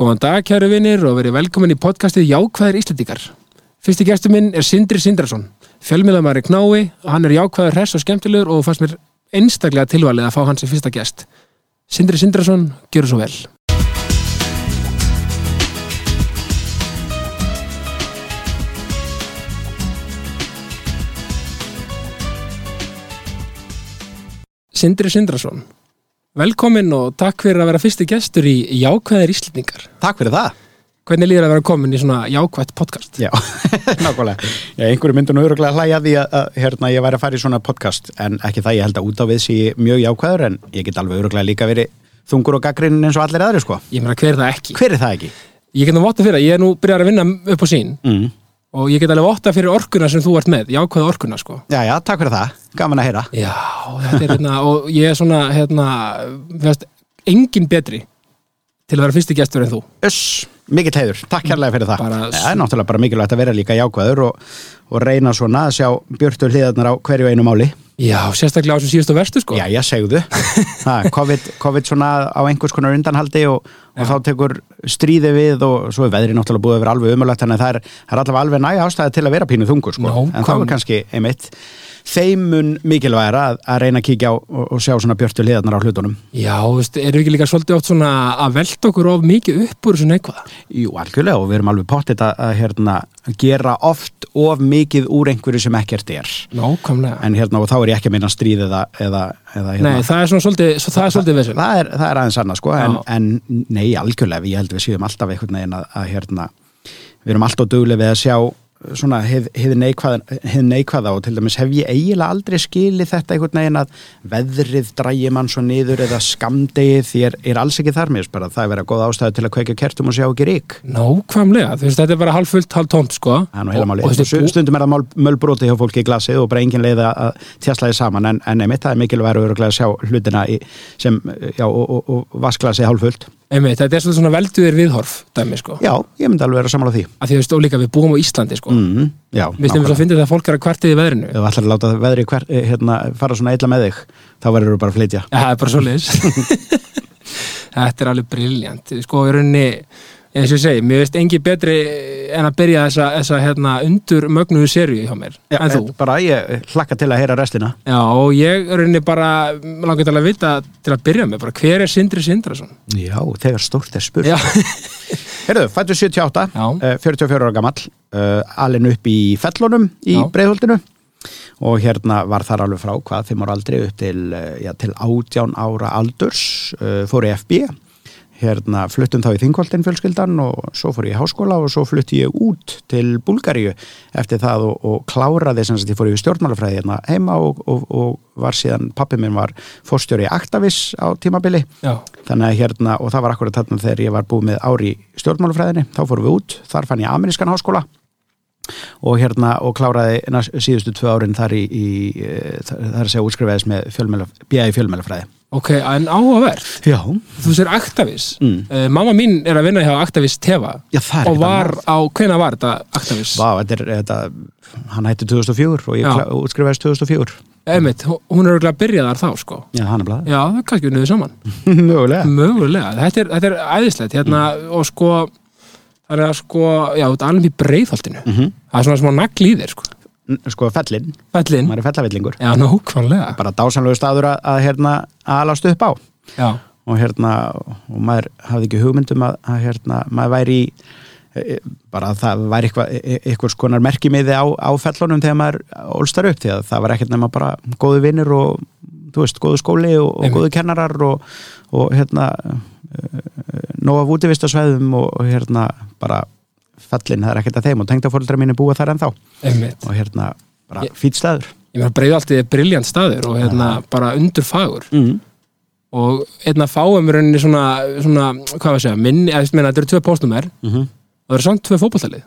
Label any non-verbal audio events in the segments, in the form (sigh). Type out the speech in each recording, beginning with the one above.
Góðan dag, kæru vinnir, og verið velkomin í podcastið Jákvæðir Íslandíkar. Fyrsti gestur minn er Sindri Sindrason, fjölmiðlamæri knái, og hann er jákvæður hress og skemmtilegur og fannst mér einstaklega tilvalið að fá hans í fyrsta gest. Sindri Sindrason, gjör svo vel. Sindri Sindrason, velkomin og takk fyrir að vera fyrsti gestur í Jákvæðir Íslandingar. Takk fyrir það. Hvernig líður að vera komin í svona jákvætt podcast? Já, (laughs) nákvæmlega. Einhverju myndu nú öruglega hlæja því að, að hérna, ég væri að fara í svona podcast en ekki það ég held að út á við sé mjög jákvæður en ég get alveg öruglega líka verið þungur og gaggrinn eins og allir aðri sko. Ég meina, hver er það ekki? Hver er það ekki? Ég get nú votta fyrir að ég er nú byrjar að vinna upp á sín Mm. Og ég get alveg votta fyrir orkuna sem þú ert með, jákvæða orkuna sko. Já, já, takk fyrir það. Gaman að heyra. Já, þetta er hérna, og ég er svona, hérna, fyrst, engin betri til að vera fyrsti gestur en þú. Öss, mikill heiður. Takk kærlega fyrir það. Bara- Það er náttúrulega bara mikilvægt að vera líka jákvæður og, og reyna svona að sjá björtu hliðarnar á hverju einu máli. Já, sérstaklega á þessum síðustu verstu sko. Já, ég segðu. Ha, COVID, COVID svona á einhvers konar undanhaldi og, og þá tekur stríði við og svo er veðri náttúrulega búið að vera alveg umöðlegt þannig að það er, það er allavega alveg næg ástæði til að vera pínu þungur sko. Nákvæmlega. en þá er kannski einmitt þeimun mikilvægara að, að reyna að kíkja á og, og sjá svona björtu hliðarnar á hlutunum. Já, erum við ekki líka svolítið oft svona að velta okkur of mikið upp úr þessu neikvæða? Jú, algjörlega og við erum alveg pottit að, að hérna, gera oft of mikið úr einhverju sem ekkert er. Nákvæmlega. En hérna, og þá er ég ekki að minna stríð eða, eða, eða hérna, Nei, það er svona svolítið, svo það er svolítið vesinn. það er, það er aðeins annað sko en, en nei, algjörlega, ég held við séum alltaf einhvern veginn að, að hérna, við erum alltaf duglega við að sjá svona neikvæða, hið neikvæða og til dæmis hef ég eiginlega aldrei skilið þetta einhvern veginn að veðrið drægi mann svo niður eða skamdegið því er, er alls ekki þar mér að það er verið góð ástæðu til að kveikja kertum og sjá ekki rík Nákvæmlega, þú veist, þetta er bara halv fullt, halv tómt, sko. er nú heila máli, stundum er það mölbróti hjá fólki í glasið og bara engin leið að tjastla þið saman en, en einmitt það er mikilvægur að sjá hlutina í, sem, já, og, og, og vasklasið hálffullt Einmitt, þetta er svolítið svona velduðir viðhorf, dæmi, sko. Já, ég myndi alveg vera sammála því Að því þú veist, og líka við búum á Íslandi, sko. mm, Já, Við stefum svo að finna þetta að fólk er að kvartið í veðrinu. Ef þú ætlar að láta veðri hver, eh, hérna, fara svona illa með þig þá verður þú bara að flytja Ja, það er bara svoleiðis. (laughs) þetta er alveg briljant. Sko, í rauninni, eins og ég segi, mér veist engi betri en að byrja þessa, þessa hérna, undur mögnuðu seríu hjá mér, en þú. eh, Bara ég hlakka til að heyra restina Já, og ég er rauninni bara, langar til að vita til að byrja með, bara hver er Sindri Sindrason? Já, þegar stórt er spurt Já, (laughs) Heyrðu, fættu 78, Já. uh, 44 ára gamall uh, alin upp í fellunum í Já. breiðholdinu og hérna var þar alveg frá hvað þeim ára aldrei upp til, uh, já, til 18 ára aldurs uh, fór í FB hérna fluttum þá í Þingholtin fjölskyldan og svo fór ég í háskóla og svo flutti ég út til Búlgaríu eftir það og, og kláraði sem sagt ég fór í stjórnmálafræði hérna heima og, og, og var síðan, pappi minn var fórstjóri Aktavis á tímabili. Já, þannig að hérna, og það var akkurat þarna þegar ég var búið með ári í stjórnmálafræðinni þá fórum við út, þar fann ég amerískan háskóla og hérna og kláraði síðustu tvö árin þar í, í eh, þar að segja útskrifaðis með bíæði fjölmjölafræði ok, en áhugavert. Já, Þú sér Aktavis. Mm. Uh, mamma mín er að vinna hjá Aktavis Teva Já, það er og var á, hvena var þetta Aktavis? Vá, þetta er, þetta, hann hætti 2004 og ég útskrifaðist 2004 Einmitt, hún er örgulega að byrja þar þá, sko. Já, hann er blæð Já, það er kannski unnið saman. (laughs) Mögulega Mögulega, þetta er, þetta er æðislegt hérna, og sko það er að sko, já, þetta er alveg í breiðholtinu mm -hmm. það er svona smá nagl í þér, sko Sko, fellin, Fellin, maður er fellavillingur. Já, nákvæmlega. Bara dásanlegu staður að, að hérna að alast upp á. Já, og hérna og maður hafði ekki hugmyndum að, að hérna, maður væri í e, e, bara að það væri eitthvað e, skonar merkimiði á, á fellunum þegar maður ólstar upp því að það var ekkert nema bara góðu vinnur og þú veist, góðu skóli og, og góðu kennarar og, og hérna nóg af útivistasvæðum og, og hérna bara fellin, það er ekkert að þeim og tengdafóreldra mín er búið þar ennþá. Einmitt. Og hérna bara Ég- fýtt staður. Ég meina, breiðholtið er briljant staður og hérna bara undur fagur mm. og einna fáum í rauninni svona, svona hvað var að segja, minni, eða, meina, þetta eru tvö póstnúmer Mm og það eru samt tvö fótballtalið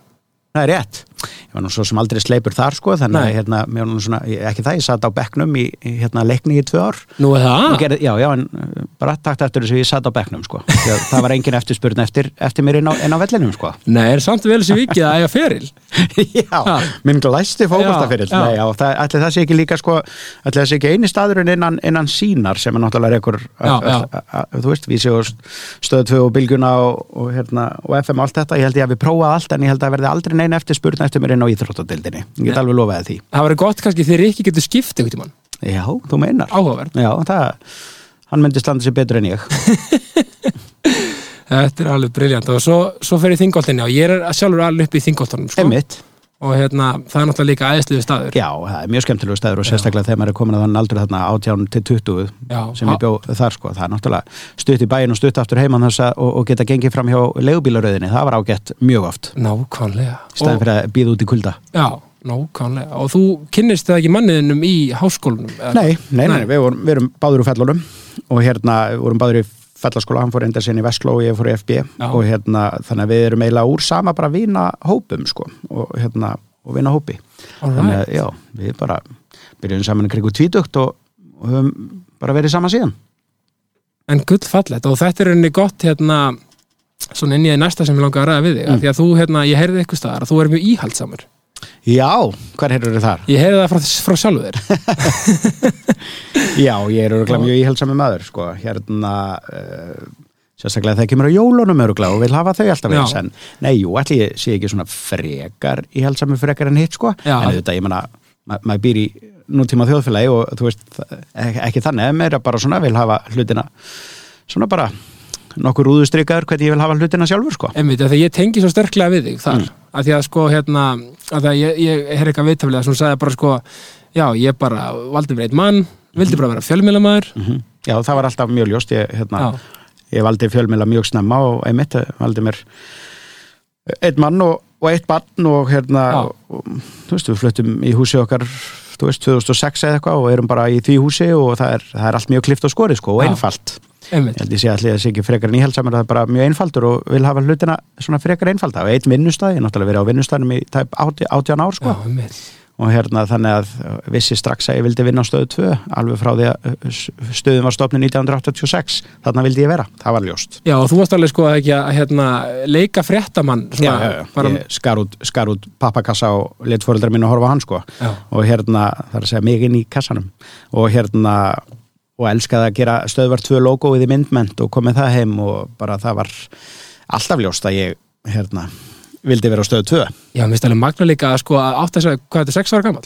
Það er rétt ég var nú svo sem aldrei sleipur þar sko þannig að hérna, mér var nú svona, ekki það, ég satt á bekknum í, hérna leikni í tvö ár Nú er það? gerði, já, já, en uh, bara takt eftir þess að ég satt á bekknum sko Því að það var engin eftirspurn eftir, eftir mér inn á, inn á vellinum sko Nei, er samt vel sem vikið að eiga feril (laughs) já, Ha. minn glæsti já. Nei, já, það, ætli það sé ekki líka sko, ætli það sé ekki eini staðurinn innan, innan sínar sem er náttúrulega já. þú veist, við séu stöðu 2 og bylgjuna og, og, hérna, og FM og allt þetta, ég held ég að við prófað allt en ég held að verði aldrei neina eftir spurna eftir mér inn á íþróttadildinni, ég get alveg lofaði því. Það verður gott kannski þegar ekki getur skipt einhvern tímann. Já, þú meinar. Áhugaverð. Já, það, hann myndi standa sér betur en ég. (laughs) Þetta er alveg briljant og svo, svo fer ég þingoltinni og ég er sjálfur alveg upp í þingoltunum sko. Emmitt, og hérna, það er náttúrulega líka aðeinsliðu staður. Já, það er mjög skemmtilegu staður og sérstaklega þegar maður er komin að þann aldur þarna 18 til 20 Já. sem ég bjó þar sko, það er náttúrulega stutt í bæin og stutt aftur heimann og, og geta gengið fram hjá leigubílaröðinni, það var ágætt mjög oft, Nákvæmlega. Og, fyrir að býða út í kulda. Já, nákvæmlega. Og þú kynnist það ekki manniðinum í háskólanum? Nei, nei, nei, Nei. Við, vorum, við erum báður úr fellunum og hérna, vorum báður í fellaskóla, hann fór enda sinni í Vestló og ég fór í FB Já. og hérna, þannig að við erum eiginlega úr sama bara vina hópum sko og hérna, og vina hópi All þannig að já, við bara byrjum saman í krigu tvítugt og, og höfum bara verið saman síðan. En gull fallet og þetta er henni gott hérna svona inn í næsta sem ég langa að ræða við þig mm. því að þú, hérna, ég heyrði eitthvað staðar að þú er mjög íhaldsamur Já, hver heyrður þið þar? Ég heyrði það frá, frá sjálfu þér (laughs) Já, ég er öruglega mjög íhelsami maður sko, hérna uh, sérstaklega þegar kemur á jólunum öruglega og vil hafa þau alltaf eins en nei, jú, ég sé ekki svona frekar íhelsami frekar en hitt sko Já. en auðvitað, ég menna, ma maður býr í nútíma þjóðfélagi og þú veist ekki, þannig, en meira bara svona vil hafa hlutina svona bara nokkur úðustrykkaður hvernig ég vil hafa hlutina sjálfur sko af því að ég tengi svo sterklega við þig þar mm. Að því að sko hérna að ég, ég er eitthvað viðtaflega sem sagði bara sko já, ég bara valdi mér eitt mann vildi bara vera fjölmiðlamæður mm Já, það var alltaf mjög ljóst. Ég, hérna, ég valdi fjölmjöla mjög snemma og einmitt eh, valdi mér einn mann og, og eitt barn og hérna og, þú veist, við fluttum í húsi okkar þú veist, 2006 eða eitthvað og erum bara í því húsi og það er, það er allt mjög klift og skorið sko og Já. einfalt Einmitt. ég held ég sé allir að það sé ekki frekar en íhaldsamur það er bara mjög einfaldur og vil hafa hlutina svona frekar einfalda. Og einn vinnustæð, ég er náttúrulega verið á vinnustæðnum í tæp 80 átján ár sko. Já, og hérna þannig að vissi strax að ég vildi vinna á stöðu 2 alveg frá því að uh, stöðum var stofnun 1986 þarna vildi ég vera, það var ljóst. Já, og þú varst alveg sko að ekki að hérna, leika fréttamann svona, bara, skar út, skar út pappakassa og let fóreldrar mín að horfa á hann sko. Já. og hérna, er að segja mig inn í kassanum. Og hérna og elskaði að gera stöðvar 2 logoið í myndment og komið það heim og bara það var alltaf ljóst að ég hérna, vildi vera á stöðu 2 Já, mér stæðum magna líka að sko að átta þess að, hvað er þetta, sex ára gammal?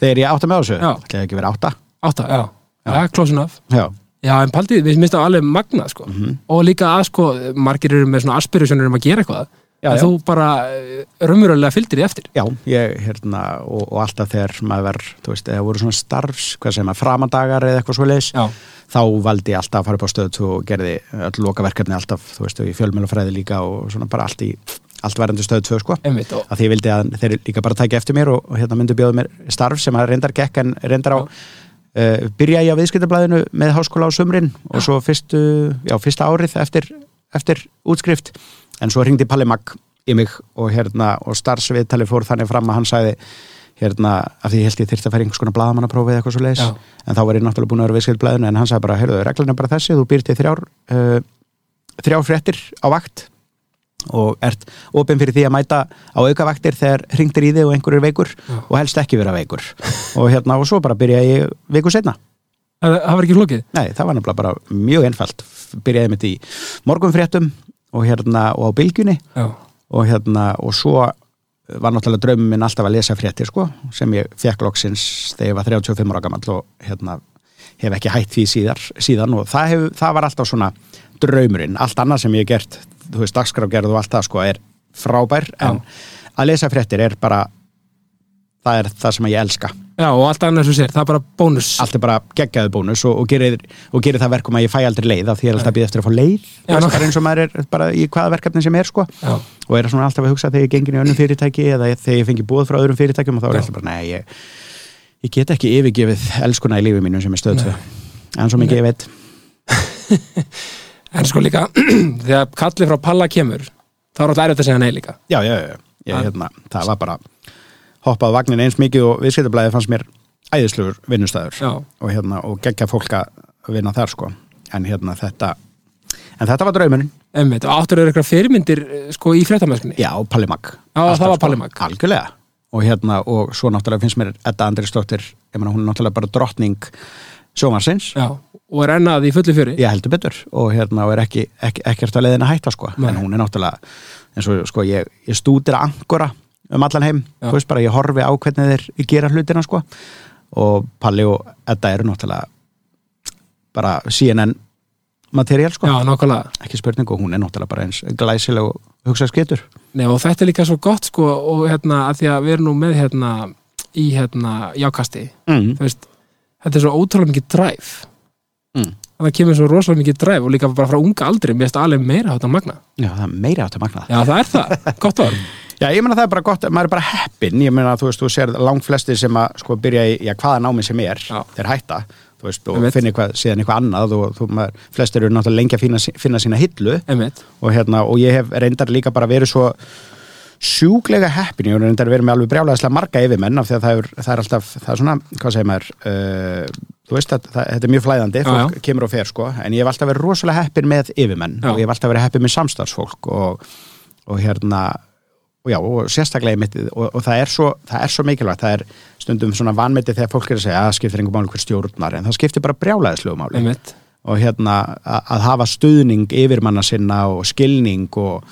þegar ég átta með þessu, Já. ætlaði ekki vera átta? Átta, já, já, close enough. Já, Já, en paldið, við minnst það alveg magnað sko. Mhm. og líka að sko, margir eru með svona aspirationir um að gera eitthvað Já, en já. þú bara eh, raunverulega fylgdir í eftir Já, ég, hérna, og, og alltaf þegar maður var, þú veist, eða voru svona starfs, hvað segir maður, framadagar eða eitthvað svo leis, Já, þá valdi ég alltaf að fara upp á stöðu og gerði öll lokaverkefni alltaf, þú veist, og í fjölmjölufræði líka og svona bara allt í, allt varandi stöðu 2, sko. einmitt Að því ég vildi að þeir líka bara tækja eftir mér og, og hérna myndu bjóða mér starf sem að reyndar gekk en reyndar á, uh, byrja ég á viðskiptablaðinu með háskóla á sumrin og svo fyrstu, já, fyrsta árið eftir, eftir útskrift, en svo ringdi Palli Magg í mig og hérna og starfsviðtali fór þannig fram að hann sagði hérna, af því ég held ég þyrfti að færa einhvers konar blaðamannaprófið eða eitthvað svo leis Já. en þá var ég náttúrulega búin að vera viðskiptablaðinu en hann sagði bara, heyrðu, reglan er bara þessi, þú býr til þrjár uh, þrjár fréttir á vakt og ert opinn fyrir því að mæta á aukavaktir þegar hringtir í þig og einhver er veikur Já. og helst ekki vera veikur. Og hérna og svo bara byrja ég viku setna það, það var ekki flókið? Nei, það var nefnilega bara mjög einfalt. Byrjaði mitt í morgunfréttum og hérna og á bylgjunni. Já, og hérna og svo var náttúrulega draumum minn alltaf að lesa fréttir sko, sem ég fekk loksins þegar ég var 35 ára gamall og hérna hef ekki hætt því síðar, síðan. Og það, hef, það var alltaf svona draumurinn, allt annað sem ég hef gert þú veist, dagskrafgerð og allt það sko er frábær, en að lesa fréttir er bara það er það sem ég elska Já og allt annað sem sér, það er bara bónus. Allt er bara geggjaðu bónus og, og, gerir, og gerir það verkum að ég fæ aldrei leið af því ég er alltaf að býða eftir að fá leið. Já, Veist, bara eins og maður er bara í hvaða verkefni sem er sko. Og er svona alltaf að hugsa þegar ég gengin í önnum fyrirtæki eða þegar ég fengi búið frá öðrum fyrirtækjum og þá er alltaf bara, nei, ég, ég get ekki yfirgefið elskuna í lífi mínu sem er stöðtöð en svo mikið ég veit. (laughs) En sko líka (clears throat) þegar kallið frá Palla kemur þá er alltaf erfitt að segja nei líka. Já, já, já, ég, hérna, það var bara hoppað vagnin eins mikið og viðskiptablaðið fannst mér æðislugur vinnustæður Já, og, hérna, og geggja fólk að vinna þar sko. En hérna þetta en þetta var draumurinn, emmitt, og áttur eru eitthvað fyrirmyndir eh, sko í fréttamæskunni já, Palli Mag. Já, það var Palli Mag. algjörlega. Og hérna, og svo náttúrulega finnst mér Edda Andrisdóttir, ég meina hún er náttúrulega bara drottning sjómarsins Já, og er ennað í fullu fjöri. Ég heldur betur. Og hérna og er ekki, ekki, að leiðin að hætta sko. En hún er náttúrulega eins og sko ég, ég stúdir að angora um allan heim. Þú veist bara ég horfi á hvernig þeir gera hlutina sko. Og Palli og Edda eru náttúrulega bara CNN materiál sko, Já, ekki spurning og hún er náttúrulega bara eins glæsileg og hugsað skeitur Nei, og þetta er líka svo gott sko og hérna að því að við erum nú með hérna í hérna jákasti. Mm. veist, þetta er svo ótrúlega mikið dræf Mm. það kemur svo rosalega mikið dræf og líka bara frá unga aldri mér finnst alveg meira hátta magna Já, það er meira átt að magna Já, það er það, gott orð (laughs) Já, ég meina það er bara gott, maður er bara heppin ég meina þú veist, þú sér langt flesti sem að sko byrja í, já, hvaða námi sem er Já. þeir hætta, þú veist, og finna eitthvað, síðan eitthvað annað og þú, maður, flestir eru náttúrulega lengi að finna, finna sína hillu. Og hérna, og ég hef reyndar líka bara verið svo sjúklega heppin, ég hef reyndar verið með alveg brjálæðislega marga yfirmenn af því að það er, það er alltaf, það er svona, hvað segir maður uh, þú veist að það, þetta er mjög flæðandi Já, fólk kemur og fer sko, en ég hef alltaf verið rosalega heppin með yfirmenn Já. og ég hef alltaf verið heppin með samstarfsfólk og, og hérna og já, og sérstaklega í mittið og, og það, er svo, það er svo mikilvægt, það er stundum svona vanmetið þegar fólk er að segja að það skiptir einhver máli hver stjórnar, en það skiptir bara brjálæðislegu máli Einmitt. og hérna að, hafa stuðning yfirmanna sinna og skilning og,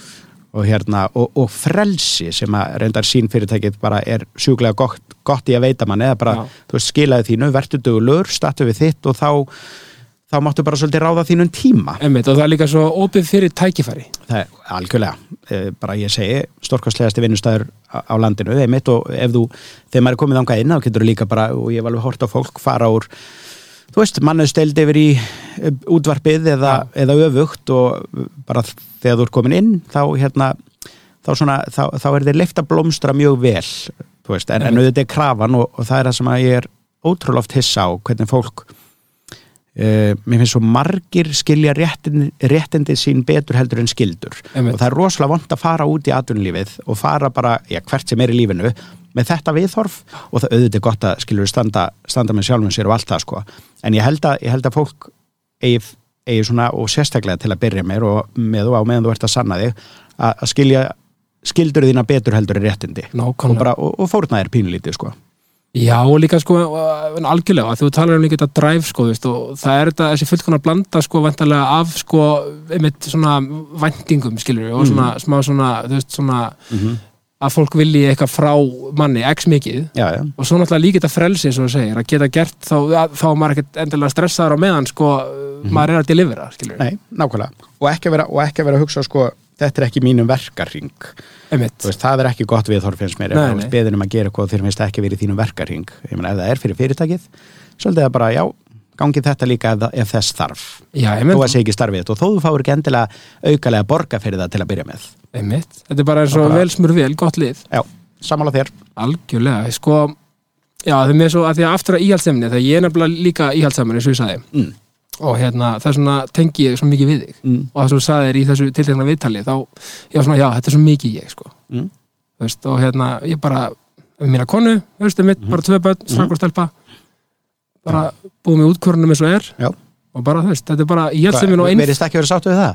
og hérna og, og frelsi sem að reyndar sín fyrirtækið bara er sjúklega gott, gott í að veita mann eða bara, Já. þú veist, skilaði þínu, vertu dugulur, statu við þitt og þá þá máttu bara svolítið ráða þínum tíma. Einmitt. og það er líka svo opið fyrir tækifæri. Það er algjörlega, eh, bara ég segi stórkostlegasti vinnustæður á, landinu einmitt og ef þú, þegar maður er komið þangað inn þá getur þú líka bara, og ég hef alveg hort á fólk fara úr, þú veist, mannuðsteld yfir í eh, útvarpið eða, eða öfugt og bara þegar þú ert komin inn þá hérna þá, svona, þá, þá er þeir leift að blómstra mjög vel veist, en, en auðvitað er krafan og, og það er það sem að ég er ótrúlega oft hissa á hvernig fólk Uh, mér finnst svo margir skilja réttindi, réttindi sín betur heldur en skildur Einmitt. og það er rosalega vond að fara út í atvinnulífið og fara bara, já, hvert sem er í lífinu með þetta viðhorf. Og það auðvitað er gott að skilur standa, standa með sjálfum sér og allt það sko, en ég held að, ég held að fólk eigi, eigi svona og sérstaklega til að byrja mér og með og á meðan þú ert að sanna þig að, skilja skildur þína betur heldur en réttindi. Og, nákvæmlega bara, og, og fórna þér pínlítið sko Já, og líka sko, algjörlega þú talar um líka þetta drive sko, veist, og það er þetta, þessi fullkonar blanda sko, vantarlega af sko, einmitt svona væntingum, skilur og svona, smá svona, þú veist, svona að fólk vilji eitthvað frá manni x mikið, já, já, og svo náttúrulega líka þetta frelsi, svo að segja, að geta gert þá, að, þá maður ekkert endilega stressaður á meðan sko, maður er að delivera, skilur nei, nákvæmlega. Og ekki að vera, og ekki að vera að hugsa sko þetta er ekki mínum verkarring Þú veist, það er ekki gott viðhorf finnst mér Nei, ef þú nei. veist beðin um að gera eitthvað þér finnst ekki verið þínum meina ef það er fyrir fyrirtækið svolítið að bara já, gangi þetta líka ef, það- ef þess þarf. Já, einmitt, að sé ekki starfið þitt og þó þú fáir ekki endilega aukalega borga fyrir það til að byrja með. Einmitt. Þetta er bara eins og Bara- vel smur vel, gott lið. Já, sammála þér. Algjörlega, sko já, það er með svo að því að aftur að íhaldsemni þegar ég er nefnilega líka íhaldsemni, eins og ég mm. hérna, það er svona, tengi ég svo mikið við þig Mm. og það sem þú sagðir í þessu tiltekna viðtali þá, ég var svona, já, þetta er svo mikið ég sko. Mm. Þú veist, og hérna, ég bara með mína konu, þú veist, mitt, bara tvö börn, strakk og stelpa bara búið með útkvörunum eins og er Já. og bara, þú veist, þetta er bara íhaldsemin og einn, verðist ekki verið sáttu við það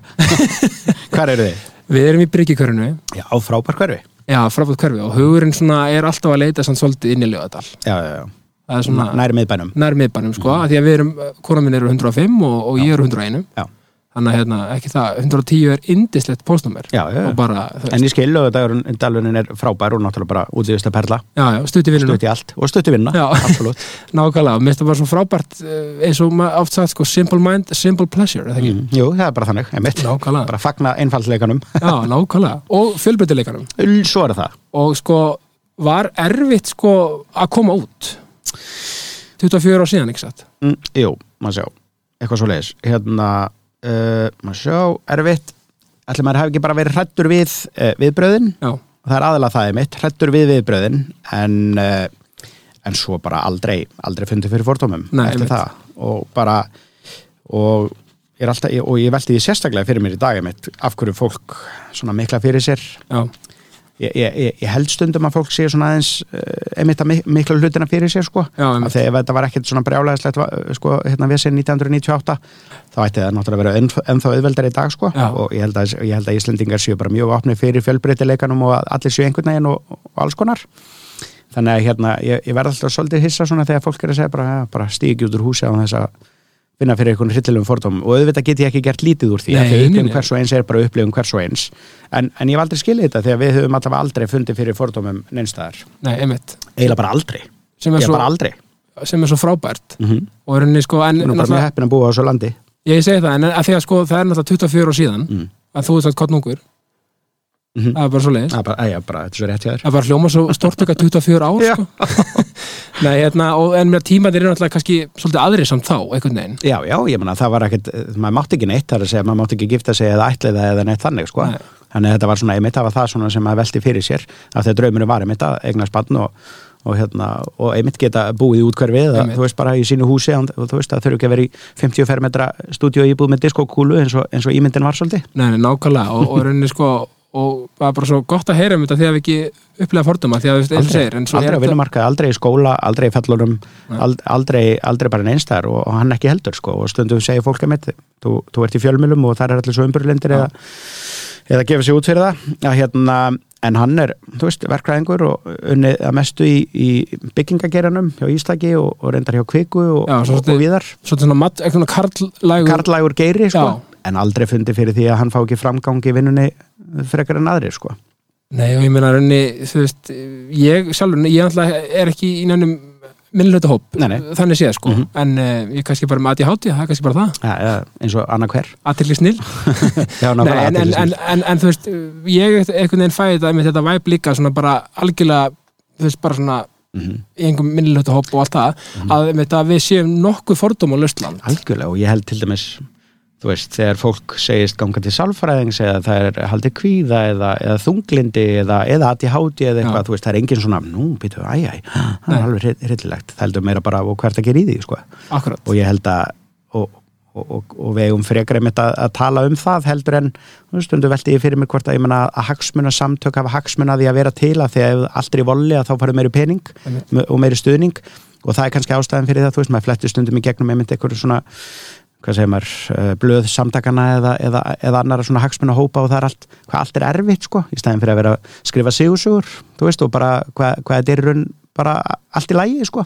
(laughs) hvar eru þið? við erum í bryggjikörunu já, frábær hverfi já, frábært hverfi og hugurinn svona er alltaf að leita samt svolítið inn næri miðbænum. Nær miðbænum sko, mm. því að við erum, kona minn eru 105 og, og ég eru 101 Já. þannig að hérna, ekki það, 110 er indislegt veist, en ég skil og dalunin er frábær og náttúrulega bara útlýðislega perla. Já, já, stutti vinnunum stutt í allt og stutt í vinna, absolutt. (laughs) Nákvæmlega, mér finnst það bara svo frábært eh, eins og maður oft sagt, sko, simple mind simple pleasure, mm. jú, það er bara þannig, einmitt. Nákvæmlega, bara fagna einfaldleikanum. Já, nákvæmlega. Og fjölbreytileikanum. Svo er það. Og sko, var erfitt sko að koma út 24 á síðan, ekki satt? mm, jú, maður sjá, eitthvað svo leiðis hérna, uh, maður sjá erfitt, ætli maður hafi ekki bara verið hrættur við uh, viðbröðin Já, það er aðalega það er mitt, hrættur við viðbröðin en uh, en svo bara aldrei, aldrei fundið fyrir fordómum Nei, eftir einmitt. það. Og bara og ég, alltaf, og ég velti því sérstaklega fyrir mér í dag af hverju fólk svona mikla fyrir sér. Já, ég, ég, ég- held stundum að fólk sé svona aðeins uh, einmitt að mik mikla hlutina fyrir sér sko. Já, að þegar þetta var ekkert svona brjálæðislegt sko, hérna við 1998 þá ætti það náttúrulega að vera enn, ennþá auðveldar í dag sko. Já. og ég held, að, ég held að Íslendingar séu bara mjög opni fyrir fjölbreytileikanum og allir séu einhvern veginn og, og alls konar. Þannig að hérna, ég, ég verð alltaf svolítið hissa svona þegar fólk er að segja bara, bara stígi út úr húsi á þess að finna fyrir einhvern hryllilegum fordóm og auðvitað get ég ekki gert lítið úr því Nei, að nei, upplifum hvers og eins er bara upplifum hvers og eins. En, en ég hef aldrei skilið þetta þegar við höfum allavega aldrei fundið fyrir fordómum neinstæðar, Nei, einmitt. Eiginlega bara aldrei. Sem er, er svo, bara aldrei. sem er svo frábært. Mm -hmm. og er henni sko en, Nú er bara náttúrulega- heppin að búa á þessu landi. Ég segi það, en að því að sko það er náttúrulega 24 ár síðan mm. að þú ert svona kottnungur Mhm. það er bara svo leiðis Það er bara, æja, bara, er hjá þér. Það var hljóma svo stort okkar 24 ár sko. (laughs) Nei, hérna, og, en tímaðir eru náttúrulega kannski svolítið aðri samt þá, einhvern veginn Já, já, ég meina, það var ekkert, maður mátti ekki neitt þar að segja, maður mátti ekki gifta sig eða ætliða eða neitt þannig, sko. Nei. Þannig að þetta var svona, ég mitt var það svona sem maður velti fyrir sér, að þegar draumurinn var einmitt að eignast barn og, og hérna, og einmitt geta búið eða, Einmitt. þú veist, bara í sínu húsi og þú veist, það þurfi ekki að vera í 50 fermetra stúdíu íbúð með diskokúlu eins og, eins og ímyndin var svolítið. Nei, nei, nákvæmlega og, og rauninni sko og það er bara svo gott að heyra um þetta þegar við ekki upplega forduma því að þú veist, eins og segir aldrei á vinnumarkaði, aldrei í skóla, aldrei í fellunum, Nei. ald, aldrei, aldrei bara neinstæðar og, og hann ekki heldur sko og stundum segir fólk að mitt, þú, þú ert í fjölmjölum og það er allir svo umburlindir Já. eða, eða gefa sig út fyrir það að, hérna, en hann er, þú veist, verkræðingur og unnið að mestu í, í byggingageranum hjá Íslagi og, og reyndar hjá Kviku og, Já, svo og, viðar svona karlægur geiri sko, en aldrei fundi fyrir því að hann fá ekki framgang í vinnunni frekar en aðri sko. Nei, og ég meina rauninni, þú veist ég sjálfur, ég alltaf er ekki í nefnum minnlötu hóp, Nei, nei. þannig séð sko. Mhm. en uh, ég kannski bara með að ég háti, það er kannski bara það. Ja, ja, eins og annað hver. Aðtilli snill (laughs) en, en, en, en, þú veist, ég einhvern veginn fæði þetta með þetta væp líka svona bara algjörlega, þú veist, bara svona Mhm. í einhverjum minnilötu hóp og allt það að, með þetta, við séum nokkuð fordóm á löstland Algjörlega og ég held til dæmis þú veist, þegar fólk segist ganga til sálfræðings eða það er haldið kvíða eða, eða þunglindi eða, eða ADHD eða eitthvað, Já. þú veist, það er engin svona nú, býtu, æj, æj, það er alveg hryllilegt, það heldur meira bara og hvert að gera í því, sko, akkurat, og ég held að og, og, og, og við eigum frekar einmitt að, að tala um það heldur en þú veist, stundu velti ég fyrir mér hvort að ég menna að hagsmuna samtök hafa hagsmuna því að vera til að því að í volli að þá farið meiri pening Einmitt. og meiri stuðning. Og það er kannski ástæðan fyrir það, þú veist, maður flettir stundum í gegnum einmitt einhverju svona hvað segir maður, uh, blöð samtakana eða, eða, eða annara svona hagsmuna hópa og það er allt, hvað allt er erfitt sko í stæðin fyrir að vera að skrifa sigusugur þú veist, og bara hvað, hvað þetta er raun bara allt í lægi sko.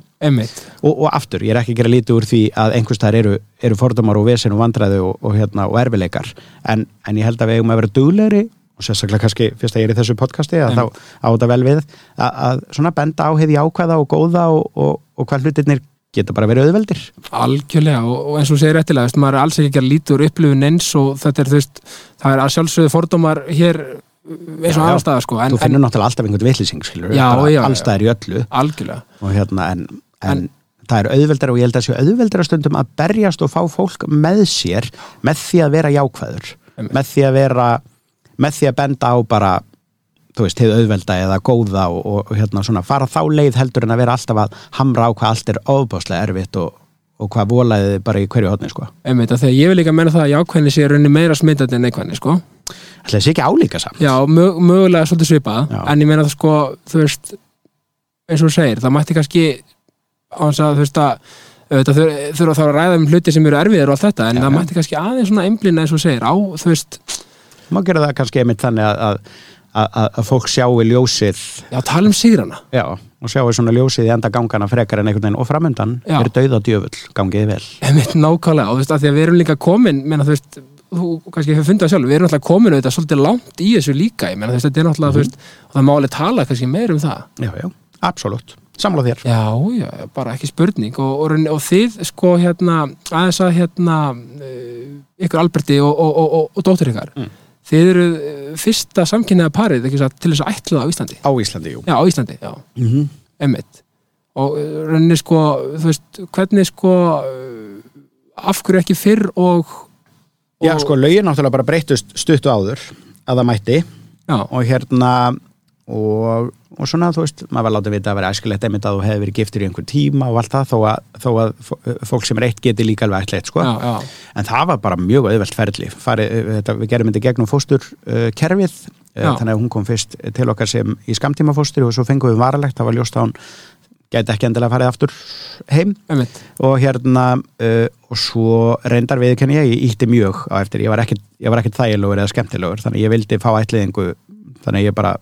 Og, og aftur, ég er ekki að gera lítið úr því að einhverstaðar eru, eru fordómar og vesen og vandræði og, og, hérna, og erfileikar en, en ég held að við eigum að vera duglegri og sérstaklega kannski fyrst að ég er í þessu podcasti að Mm. þá á þetta vel við að, að svona benda á heiði ákvæða og góða og, og, og hvað hlutirnir geta bara verið auðveldir. Algjörlega og, og eins og segir réttilega, veist, maður er alls ekki að gera lítur upplifun eins og þetta er, þú veist, það er að sjálfsögðu fordómar hér eins og aðstæða sko, en, þú finnur náttúrulega alltaf einhvern vitlýsing skilur já. allstæðir í öllu. En algjörlega. Og hérna en, en, En- það er auðveldar og ég held að séu auðveldar stundum að berjast og fá fólk með sér með því að vera jákvæður með því að vera með því að benda á bara þú veist, hefur auðvelda eða góða og, og, og hérna svona fara þá leið heldur en að vera alltaf að hamra á hvað allt er ofbáslega erfitt og, og hvað volaði bara í hverju hodni sko. emmitt, að þegar ég vil líka menna það að jákvæðni sé raunni meira smitandi en neikvæðni sko Ætli þessi ekki álíka samt Já, mög, mögulega svolítið svipað Já. en ég meina það sko, þú veist eins og þú segir, það mætti kannski á þess að þú veist að auðvitað þur- þurfa þá að ræða um hluti sem eru erfiðir og allt þetta, en Já, það mætti kannski aðeins svona einblina eins og segir, á, þú veist má gera það kannski einmitt þannig að, að, að, fólk sjáu ljósið. Já, tala um sigrana. Já, og sjáu svona ljósið í enda gangana frekar en einhvern veginn. Og framöndan Já. er dauða djöfull, gangiði vel. Einmitt nákvæmlega, og þú veist, að því að við erum líka komin menna, þú veist, þú kannski hefur fundið það sjálf við erum alltaf komin auðvitað svolítið langt í þessu líka ég menna, þú veist, þetta er náttúrulega, Mhm. þú veist og það máli tala kannski meir um það. Já, já, absolutt, samla þér. Já, já, bara ekki spurning. Og, og, og þið sko hérna þið eru uh, fyrsta samkynniða parið ekki, til þess að ætla það á Íslandi? Á Íslandi, jú. Já, á Íslandi, já, mm -hmm. emmitt og uh, rauninni sko þú veist, hvernig sko uh, af hverju ekki fyrr og, og Já, sko, lögin náttúrulega bara breytust stuttu áður að það mætti. Já, og hérna og, og svona, þú veist, maður var látið vita að vera æskilegt einmitt að þú hefði verið giftur í einhver tíma og allt það, þó að, þó að fólk sem er eitt geti líka alveg ætleitt, sko. En það var bara mjög auðvelt ferli. Fari, þetta, við gerum þetta gegnum fóstur uh, uh, þannig að hún kom fyrst til okkar sem í skamtímafóstur og svo fengum við varalegt, það var ljóst að hún gæti ekki endilega farið aftur heim. Einmitt. Og hérna uh, og svo reyndar viðkenni ég, ég ítti mjög á eftir, ég var ekkit, ég var ekkit þægilegur eða skemmtilegur, þannig að ég vildi fá ætliðingu þannig að ég bara,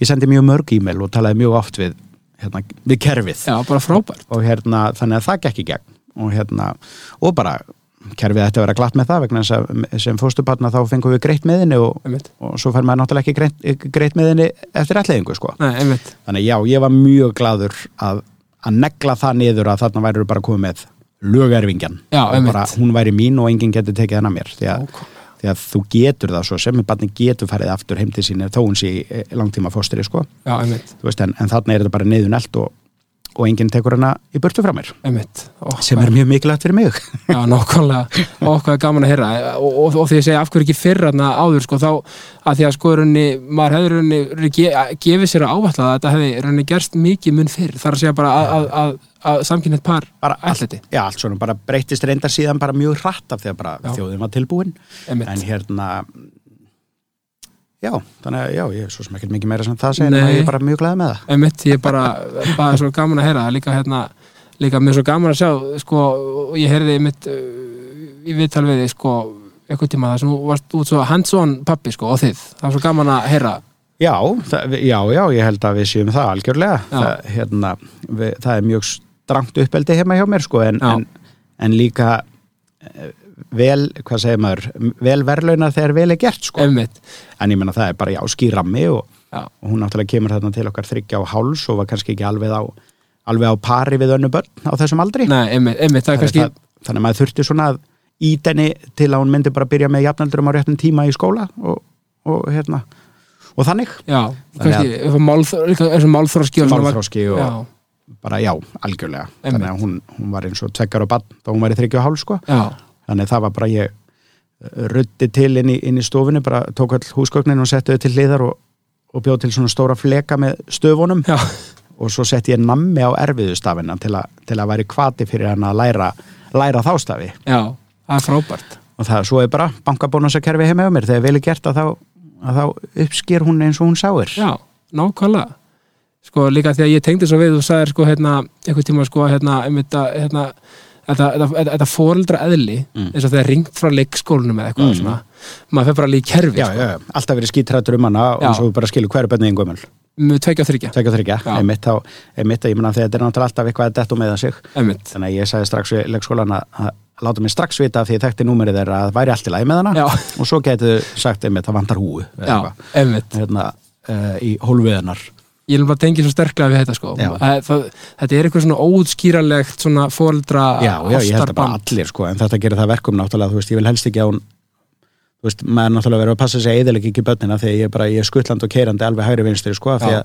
ég sendi mjög mörg e-mail og talaði mjög oft við, hérna, við kerfið. Já, bara frábært. Og hérna, þannig að það gekk í gegn. Og hérna, og bara kerfið ætti að vera glatt með það vegna þess að sem fóstubarna þá fengum við greitt með henni og, og svo fær maður náttúrulega ekki greitt, greitt með henni eftir ætliðingu sko. þannig já, ég var mjög gladur að, að negla það niður að þarna væri bara komið með lögerfingjan Já, og bara hún væri mín og enginn getur tekið hennar mér því að, Nákvæmlega. Því að þú getur það svo sem barni getur farið aftur heim til sín þó hún sé eh, langtíma fóstri sko. já, Þú veist, en, en þarna er þetta bara niður nelt og, og enginn tekur hana í burtu frá mér. Ó, sem er mjög mikilvægt fyrir mig. Já, nákvæmlega, er gaman að heyra. Og, og, og því að segja af hverju ekki fyrr þarna áður sko, þá að því að sko runni, maður hefði runni ge, gefið sér að ávætla að þetta hefði runni gerst mikið mun fyrr, þar að segja bara að, að, að, að samkynnið par ætliti, já, allt svona bara breytist reyndar síðan bara mjög hratt af því að þjóðin var tilbúin. Einmitt. En hérna já, þannig að já, ég er svo sem ekkert mikið meira sem það segir en ég er bara mjög glæði með það. Einmitt, ég er bara, bara svo gaman að heyra það. Er líka hérna, líka mér svo gaman að sjá sko, og ég heyrði einmitt uh, í viðtal við þig, sko eitthvað tíma það sem þú varst út svo hands-on pappi, sko, og þið, það var svo gaman að heyra. Já, það, já, já, ég held að við séum það algjörlega. Það, hérna, við, það er mjög strangt uppeldi heima hjá mér, sko, en, en, en líka eh, vel, hvað segir maður, vel verðlauna þegar vel er gert, sko. einmitt, En ég menna það er bara já, skýrammi og, og hún náttúrulega kemur þarna til okkar þryggja á háls og var kannski ekki alveg á, alveg á pari við önnu börn á þessum aldri. nei, einmitt, einmitt það er kannski, það, þannig að maður þurfti svona að ítenni til að hún myndi bara byrja með jafnaldurum á réttum tíma í skóla og, og hérna, og þannig. já, kannski eins og málþróski og Málþróski og, já, bara já, algjörlega Einmitt. þannig að hún, hún var eins og tveggjar og bann þá hún var í þryggju og hálf sko já, þannig að það var bara ég ruddi til inn í, inn í stofinu bara tók all húsgögnin og setti þau til hliðar og, og bjóð til svona stóra fleka með stöfunum. Já, og svo setti ég nammi á erfiðu stafina til, að- til að væri kvati fyrir hann að læra, læra þá stafi. Já, það er frábært. Og það svo er bara bankabónusakerfi heima á mér. Þegar vel er gert að þá, að þá uppsker hún eins og hún sáir. Já, nákvæmlega. Sko líka því að ég tengdi svo við þú sagðir sko hérna, einhvern tíma sko hérna, einmitt að hérna, þetta, þetta, fóreldra eðli Mm. eins og þegar ringt frá leikskólanum eða eitthvað Mm. svona, maður fer bara í kerfi já, sko, já, alltaf verið skítrættur um hana og Já. svo bara skilur hverju bennið yngumöl með tveikja og þryggja, Tvekja og þryggja, Já. einmitt þá, einmitt að ég menna þegar þetta er náttúrulega alltaf eitthvað að detta með sig. Einmitt. Þannig að ég sagði strax við leikskólan að, að láta mig strax vita af því ég þekkti númerið þeirra að það væri allt í lagi með hana. Já, og svo getur sagt einmitt það vantar húu já, einmitt. Hérna, uh, í hólfiðunar ég vil bara tengja svo sterklega við þetta sko. Það, þetta er eitthvað svona óútskýralegt svona fóreldra Já, já, ég held að bara allir sko en þetta gerir það verkum náttúrulega, þú veist, ég vil helst ekki að hún þú veist, maður náttúrulega verið að passa sig að eðilega ekki börnina að ég er bara, ég er skuttland og keirandi alveg hægri vinstri sko, að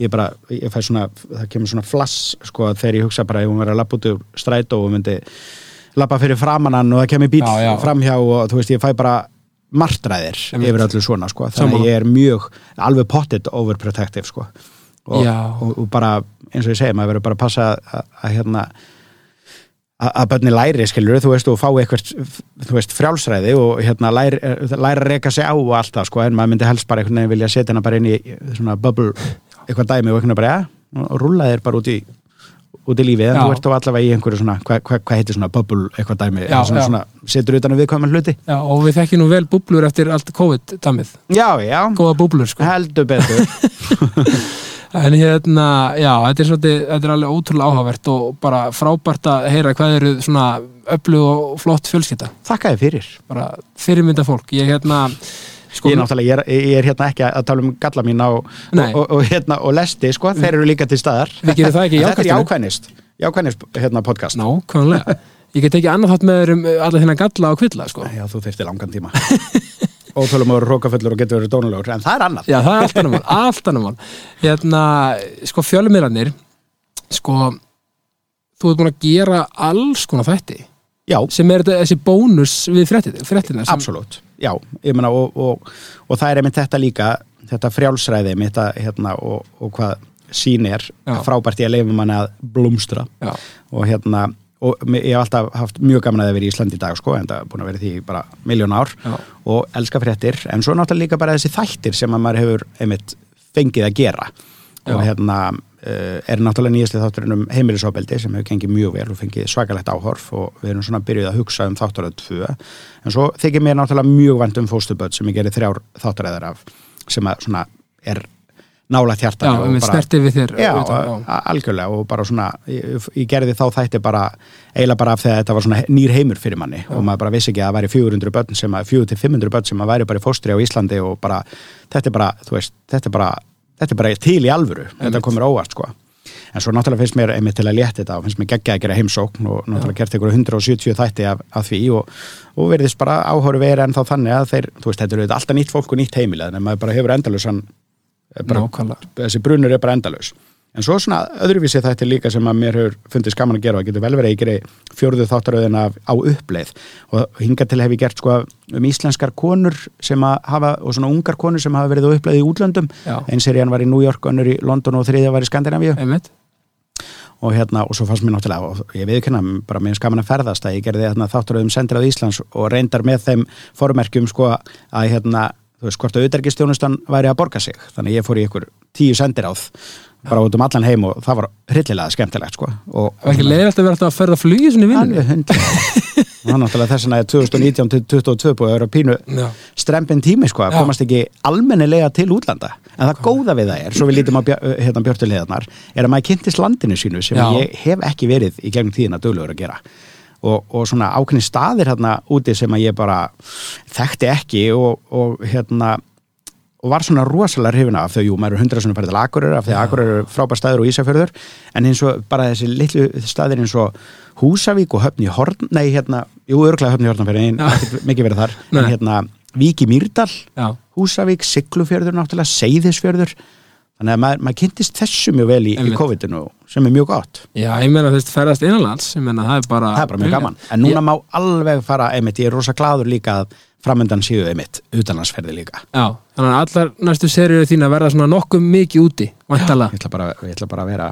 ég bara, ég fæ svona það kemur svona flass, sko, þegar ég hugsa bara ef hún verið að lappa út úr strætó og myndi lappa fyrir framannan og það kemur bíl Já, já. framhjá og þú veist, ég fæ bara martræðir yfir öllu svona, sko, þannig ég er mjög alveg pottit overprotective, sko og, og, og bara, eins og ég segi, maður verður bara að passa að, að hérna að að börni læri, skilur, þú veist, og fá eitthvað, þú veist, frjálsræði og hérna læri, læri að reka sig á og allt það, sko, en maður myndi helst bara einhvern veginn vilja setja hana bara inn í svona bubble, eitthvað dæmi og einhvern veginn bara, ja, og rúlla þér bara út í út í lífið, en Já. þú ert þá allavega í einhverju svona, hvað hva, hva heitir svona bubble eitthvað dæmi, Já, svona, já. svona setur utan um viðkvæmum hluti. Já, og við þekkjum nú vel búblur eftir allt COVID-damið Já, já, góða búblur sko. Heldur betur (laughs) En hérna, já, þetta er, svolítið, þetta er alveg ótrúlega áhugavert og bara frábært að heyra hvað eru svona öflug og flott fjölskylda. Þakka þér fyrir Bara fyrirmynda fólk. Ég hérna, sko, Ég ég er, ég er hérna ekki að tala um galla mín á, og, og, og, hérna, og lesti, sko, þeir eru líka til staðar Við gerum það ekki í Þetta er jákvæðinu. jákvæðnist, jákvæðnist hérna podcast nákvæmlega. Ég get ekki annað þátt með þér um alla þennan galla og kvilla, sko. Já, þú þurfti langan tíma (laughs) Óþólum að vera rókafullur og getur verið dónulegur En það er annað. Já, það er allt annar mál, allt annar mál. Hérna, sko, fjölmiðlarnir, sko, þú ert búin að gera alls konar þætti Já, sem er þetta, þessi bónus við sem, absolutt Já, ég meina og, og, og það er einmitt þetta líka þetta frjálsræði mitt að, hérna, og, og hvað sín er Já. frábært í að leifa manni að blómstra. Já, og hérna og ég hef alltaf haft mjög gaman að vera í Íslandi í dag sko, en það er búin að vera því bara miljón ár Já. og elska fréttir, en svo náttúrulega líka bara þessi þættir sem að maður hefur einmitt fengið að gera Já. og hérna uh, er náttúrulega nýjastlega þátturinn um heimilisofbeldi sem hefur gengið mjög vel og fengið svakalegt áhorf og við erum svona byrjuð að hugsa um þátturöð tvö en svo þykir mér náttúrulega mjög vænt um fóstuböld sem ég gerir þrjár þátturöðar af sem að svona er nálægt já, hjartan við snertið við þér Já, utan, a- algjörlega og bara svona ég, ég gerði þá þætti bara eiginlega bara af því að þetta var svona nýr heimur fyrir manni og maður bara vissi ekki að það væri 400 börn sem að 400-500 börn sem að væri bara í fóstri á Íslandi og bara þetta er bara, þú veist, þetta er bara þetta er bara til í alvöru, þetta komur óvart sko. En svo náttúrulega finnst mér einmitt til að létta þetta og finnst mér geggja að gera heimsókn og náttúrulega gert ykkur 170 þætti af, af því og, og verðist bara áhóru verið en þá þannig að þeir, þú veist, þetta eru alltaf nýtt fólk og nýtt heimilega, en maður bara hefur endalösan bara þessi brunur er bara endalaus. En svo svona öðruvísi þetta líka sem að mér hefur fundið skaman að gera og getur vel verið að ég geri fjórðu þáttaröðin af, á uppleið. Og hingað til hef ég gert sko um íslenskar konur sem að hafa og svona ungar konur sem hafa verið á uppleið í útlöndum. Einn serían var í New York, önnur í London og þriðja var í Skandinavíu. Einmitt. og hérna og svo fannst mér náttúrulega og ég viðkynna bara mér skaman að ferðast að ég gerði þáttaröðum sendirað Íslands og reyndar með þeim formerkjum sko að hérna þú veist hvort að auðverkistjónustan væri að borga sig. Þannig að ég fór í ykkur tíu sendiráð bara út um allan heim og það var hryllilega skemmtilegt sko. Og, Það er ekki leiðilegt að vera alltaf að ferða að flugi svona í hundlega og hann náttúrulega þess vegna er 2019 til 2022 búið að vera pínu Já, strempin tími sko að komast ekki almennilega til útlanda. En það góða við það er, svo við lítum á björ, hérna björtulegarnar, er að maður kynntist landinu sínu sem Já. ég hef ekki verið í gegnum tíðina döglegur að gera og, og svona ákveðni staðir hérna úti sem að ég bara þekkti ekki og, og hérna og var svona rosalega hrifina af þau, jú, maður er hundra svona færið til Akureyrar af því að Akureyrar eru frábær staður og Ísafjörður en eins og bara þessi litlu staðir eins og Húsavík og Höfni Horn, nei hérna, jú, örglega Höfni Horn fyrir einn, mikið verið þar en hérna, Vík í Mýrdal já, Húsavík, Siglufjörður náttúrulega, Seyðisfjörður þannig að maður, maður kynntist þessu mjög vel í, í Einmitt. COVID-inu sem er mjög gott. Já, ég meina þú veist ferðast innanlands, ég meina það er bara það er bara mjög gaman, en núna má alveg fara einmitt, ég er rosa gladur líka að framöndan séu einmitt, utanlandsferði líka. Já, þannig að allar næstu seríu þín að verða svona nokkuð mikið úti vantala, ég ætla bara, ég ætla bara að vera,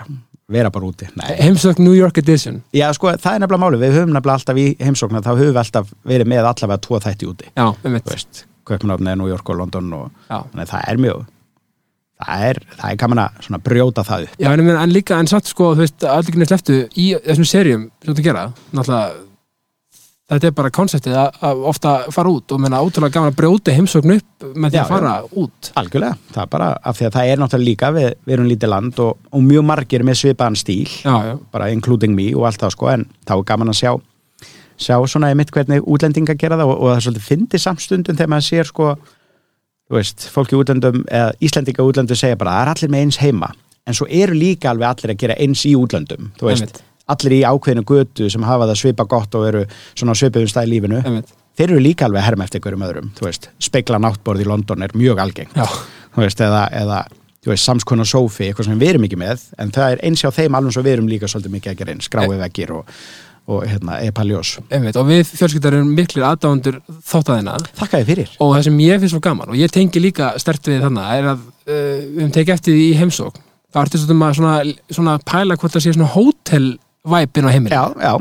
vera bara úti. Nei. heimsökk New York Edition. Já, sko, það er nefnilega máli, við höfum nefnilega alltaf í heimsóknar, þá höfum við alltaf verið með allavega tvo þætti úti, Já, einmitt. Kaupmannafni, New York og London og Já, þannig að það er mjög það er, það er gaman að svona brjóta það upp. Já en, meina, en líka, en satt sko, þú veist, allir ekki sleftu í þessum seríum sem þú gera, náttúrulega þetta er bara konseptið að, ofta fara út og meina ótrúlega gaman að brjóta heimsókn upp með því að fara út. Algjörlega, það er bara af því að það er náttúrulega líka við, við erum lítið land og, og mjög margir með svipaðan stíl Já, já, bara including me og allt það sko en þá er gaman að sjá sjá svona einmitt hvernig útlendinga gera það og, og það er svolítið fyndi samstundum þegar maður sér sko veist, fólki útlendum eða Íslendinga útlendum segja bara það er allir með eins heima. En svo eru líka alveg allir að gera eins í útlendum þú veist, Einmitt. allir í ákveðinu götu sem hafa það svipa gott og eru svona á svipuðum stað í lífinu einmitt. þeir eru líka alveg að herma eftir hverjum öðrum þú veist, speikla náttborð í London er mjög algeng Já, þú veist, eða, eða þú veist, samskonar sófi, eitthvað sem við erum ekki með en það er eins hjá þeim alveg svo við erum líka svolítið mikið að gera eins, grái veggir og, og hérna, epaljós. og við fjölskyldar erum miklir aðdándur þáttaðina Þakka þið fyrir. og það sem ég finnst svo gaman og ég tengi líka stert við þannig er að uh, við höfum tekið eftir því í heimsókn það ertu svona, svona, svona pæla hvort það sé svona hótelvæpin á heimili Já, já,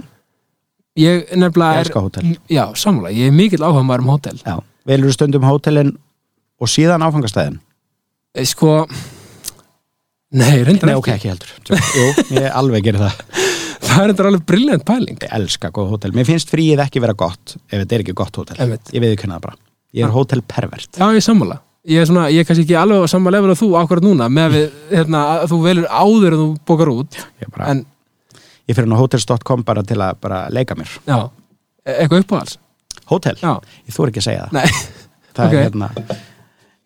ég nefnilega er hótel. já, samlega, ég er mikill áhuga maður um hótel já. Velur stundum hótelin og síðan áfangastæðin? Eh, sko nei, reyndar Nei, ekki ok, ekki heldur. Jú, ég alveg gerir það. (laughs) það er reyndar alveg brilliant pæling Ég elska góð hótel. Mér finnst fríið ekki vera gott ef þetta er ekki gott hótel. Einmitt. Ég veið það bara. Ég er hótelpervert. já, ég er sammála ég er, svona, ég er kannski ekki alveg á level að þú akkurat núna með við, hérna, að þú velur áður en þú bókar út Ég, bara, en, ég fyrir á hotels.com bara til að bara leika mér. já, e- eitthvað uppáhalds Hótel? já, Ég þór ekki að segja það. nei, það Ok. er hérna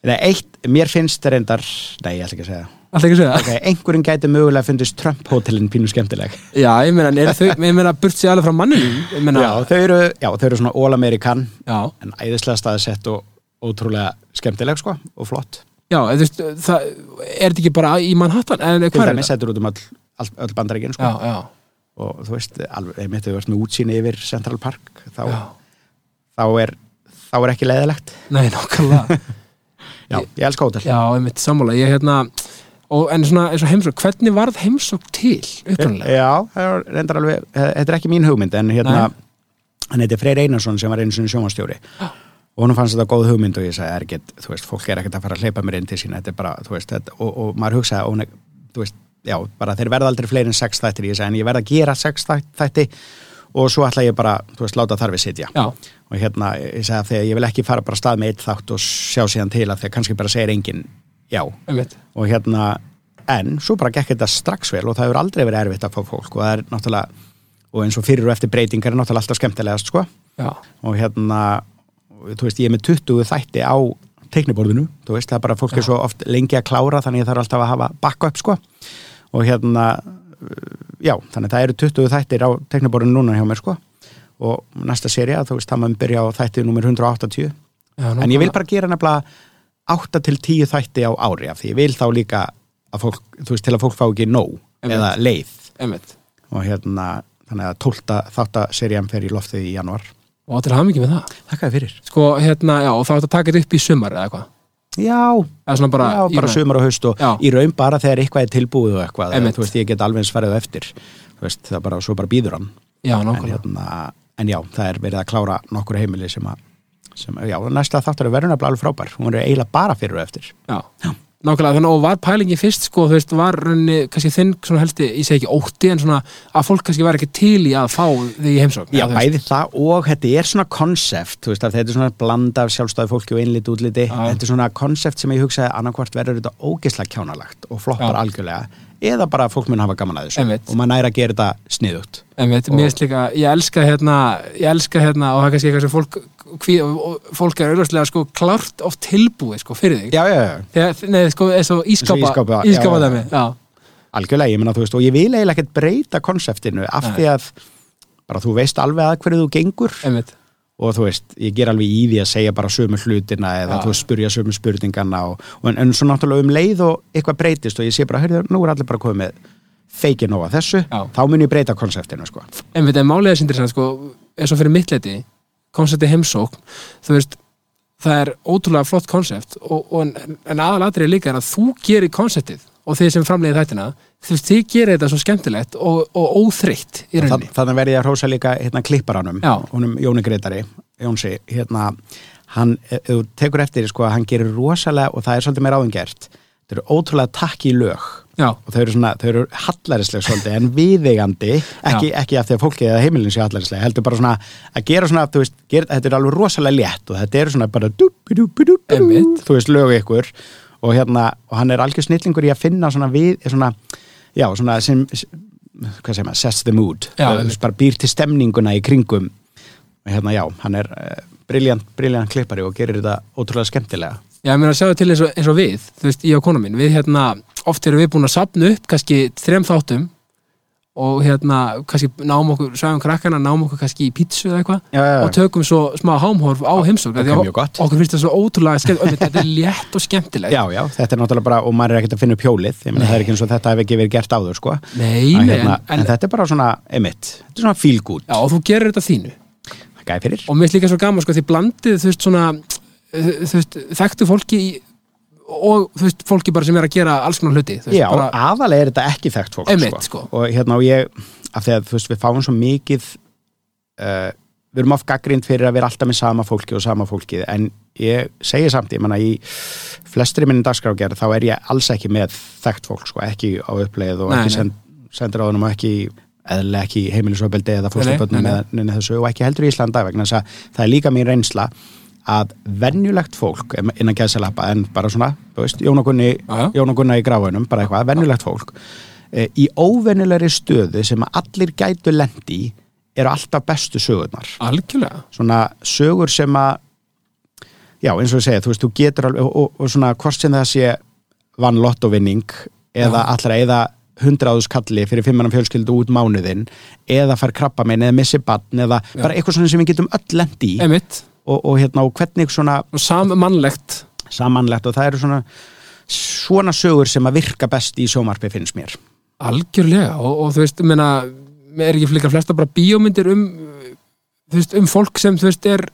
Nei, eitt, mér finnst reyndar Nei, ég ætla ekki að segja það. Alltaf ekki að segja. Ok, einhverjum gæti mögulega fundist Trump-hótelin pínu skemmtileg. Já, ég meina, þau, ég meina, burt sér alveg frá manninu ég meina, Já, þau eru, já, þau eru svona all-amerikan já, en æðislega staðsett og ótrúlega skemmtileg sko og flott. Já, eða þú veist, það er þetta ekki bara í Manhattan, en Til hvað er dæmis þetta? settur út um öll, öll, öll bandaríkin sko. Já, já, og þú veist, alveg, einmitt þau verðst með útsýni yfir Central Park þá, þá, er, þá er ekki leiðilegt. Nei, nákvæmlega. (laughs) Já, ég elska hótel. Já, einmitt sammála, ég hérna og, en svona eins og heimsók, hvernig varð heimsók til upprunalega? Já, það er reyndar alveg, þetta er ekki mín hugmynd en hérna, hann heiti Freyr Einarsson sem var einu sinni sjónvastjóri og hún fannst þetta góð hugmynd og ég sagði, er ekkert, þú veist, fólk er ekkert að fara að hleypa mér inn til sín, þetta er bara, þú veist, þetta, og, og maður hugsaði, og er, þú veist, já, bara þeir verða aldrei fleiri en sex þættir, ég sagði, en ég verða að gera sex þætt- þætti og svo ætla ég bara, þú veist, láta þar við sitja. Já, og hérna, ég sagði að þegar ég vil ekki fara bara stað með eitt þátt og sjá síðan til að þegar kannski bara segir engin já. Einmitt. Og hérna, en svo bara gekk þetta strax vel og það hefur aldrei verið erfitt að fá fólk og það er náttúrulega, og eins og fyrir og eftir breytingar er náttúrulega alltaf skemmtilegast sko. Já, og hérna, þú veist, ég er með 20 þætti á teikniborðinu þú veist, það er bara fólk er svo oft lengi að klára þannig ég þarf alltaf að hafa backup sko. Og hérna já, þannig að það eru 20 þættir á teikniborðinu núna hjá mér sko. Og næsta seria, þú veist, það maður byrja á þætti nummer 180 já en ég vil bara gera nefnilega 8 til 10 þætti á ári af því ég vil þá líka að fólk, þú veist, til að fólk fá ekki nóg Einmitt. eða leið. Einmitt. Og hérna, þannig að 12 þáttaserían fer í loftið í januar Og til hafa mikið með það? Þakka þér fyrir. Sko, hérna, já, og þá taka þetta upp í sumar eða eitthvað? Já, Eða bara, já, í bara sumar og haust og Já. í raun bara þegar eitthvað er tilbúið og eitthvað, Einmitt. þú veist, ég get alveg á eftir, þú veist, það bara, svo bara býður hann. Já, en, nákvæmlega. hérna, en já, það er verið að klára nokkur heimili sem að, sem, já, næsta þáttur er verðun alveg frábær, hún er eiginlega bara fyrir og eftir. Já, nákvæmlega, þannig og var pælingi fyrst sko, þú veist, var runni, kannski þinn svona helsti, ég segi ekki ótti, en svona að fólk kannski var ekki til í að fá þig í heimsókn Já, bæði það og þetta er svona konsept, þú veist þetta er svona blanda af sjálfstæði fólki og einliti útliti. Já. þetta er svona konsept sem ég hugsaði annarkvort verður þetta ógeðslega kjánalagt og floppar Já. algjörlega eða bara fólk mun hafa gaman að þessu Einmitt. og maður næri að gera þetta sniðugt. Mér finnst líka, ég elska hérna ég elska hérna, og það er kannski eitthvað sem fólk hví, og fólk er auðvitað sko klárt oft tilbúið sko fyrir þig. Já, já, já, Þegar, nei, sko, eins og ískápa já, dæmi, já, algjörlega, ég meina þú veist og ég vil eiginlega ekkert breyta konseptinu af því að bara þú veist alveg að hverju þú gengur. Einmitt og þú veist, ég ger alveg í því að segja bara sömu hlutina eða Já. þú veist, spurja sömu spurningana og, og en, en svo náttúrulega um leið og eitthvað breytist og ég sé bara, heyrðu, nú er allir bara komið með feikin nóga þessu, Já. þá mun ég breyta konseptinu, sko. en málið er sindir sko, eins og fyrir mittleiti koncepti heimsókn, þú veist það er ótrúlega flott konsept og, og en, en aðalatrið líka er að þú gerir konseptið og þið sem framleiðið þættina þú veist, þið gerir þetta svo skemmtilegt og, og óþreytt í rauninni. þannig verði ég að hrósa líka hérna klipparanum, honum Jóni Greitari, Jónsi, hérna, hann, ef þú tekur eftir, sko, hann gerir rosalega, og það er svolítið meira áðum gert, það eru ótrúlega takki í lög já, og þau eru svona, þau eru hallarislega svolítið en viðeigandi, ekki, ekki af því að fólki eða heimilin sé hallarislega, heldur bara svona að gera svona, þú veist, gera, þetta er alveg rosalega létt og þetta eru svona bara þú veist, lögu ykkur og hérna, og hann er algjör snillingur í að finna svona við, svona, já, svona sem, hvað segir maður, sets the mood. Já, veist, bara býr til stemninguna í kringum. Hérna, já, hann er uh, briljant, briljant klippari og gerir þetta ótrúlega skemmtilega. Já, ég meina að það til eins og, eins og við, þú veist, ég og kona mín, við hérna, oft erum við búin að sapna upp kannski þrem þáttum og hérna, kannski náum okkur, sagðum krakkana, náum okkur kannski í pítsu eða eitthvað já, já, og tökum svo smá hámhorf á heimsókn ok, því að mjög gott. okkur finnst það svo ótrúlega skemmt, þetta er létt og skemmtilegt. Já, já, þetta er náttúrulega bara, og maður er ekkert að finna upp hjólið, ég meina það er ekki eins og þetta hef ekki verið gert áður, sko. Nei, nei, hérna, en, en, en, þetta er bara svona, emitt, þetta er svona feel good, já, og þú gerir þetta þínu. Og mér finnst líka svo gaman, sko, því blandið, þú veist, svona, þú veist, þekktu fólki í, og, þú veist, fólki bara sem er að gera alls konar hluti, veist, Já, bara, aðalega er þetta ekki þekkt fólk, Einmitt, sko. Og hérna, og ég, af því að, þú veist, við fáum svo mikið, uh, við erum oft gaggrind fyrir að vera alltaf með sama fólki og sama fólkið, en ég segi samt, ég manna, í flestri minni dagskrágerð, þá er ég alls ekki með þekkt fólk, sko, ekki á uppleið og Nei, ekki send, sendir á þennum og ekki eðlilega ekki heimilisofbeldi eða þessu og ekki heldur í Íslanda vegna þess að það er líka mín reynsla að venjulegt fólk innan gæðsalappa en bara svona, þú veist, Jón og Gunni Já, já. Jón og Gunna í gráinum, bara eitthvað, venjulegt fólk e, í óvenjulegri stöðu sem allir gætu lendi eru alltaf bestu sögurnar algjörlega, svona sögur sem að já, eins og ég segja, þú veist, þú getur alveg og, og, svona hvort sem það sé vann lottovinning eða Já. allra eða hundraðus kalli fyrir fimmannan fjölskyldu út mánuðin eða fær krabba minn eða missi batn eða Já. bara eitthvað svona sem við getum öll lendi í emitt og, og hérna og hvernig svona og sammannlegt samanlegt og það eru svona svona sögur sem að virka best í sjómarpi finnst mér. Algjörlega og, og þú veist, ég meina er ekki flikar flesta bara bíómyndir um þú veist, um fólk sem þú veist er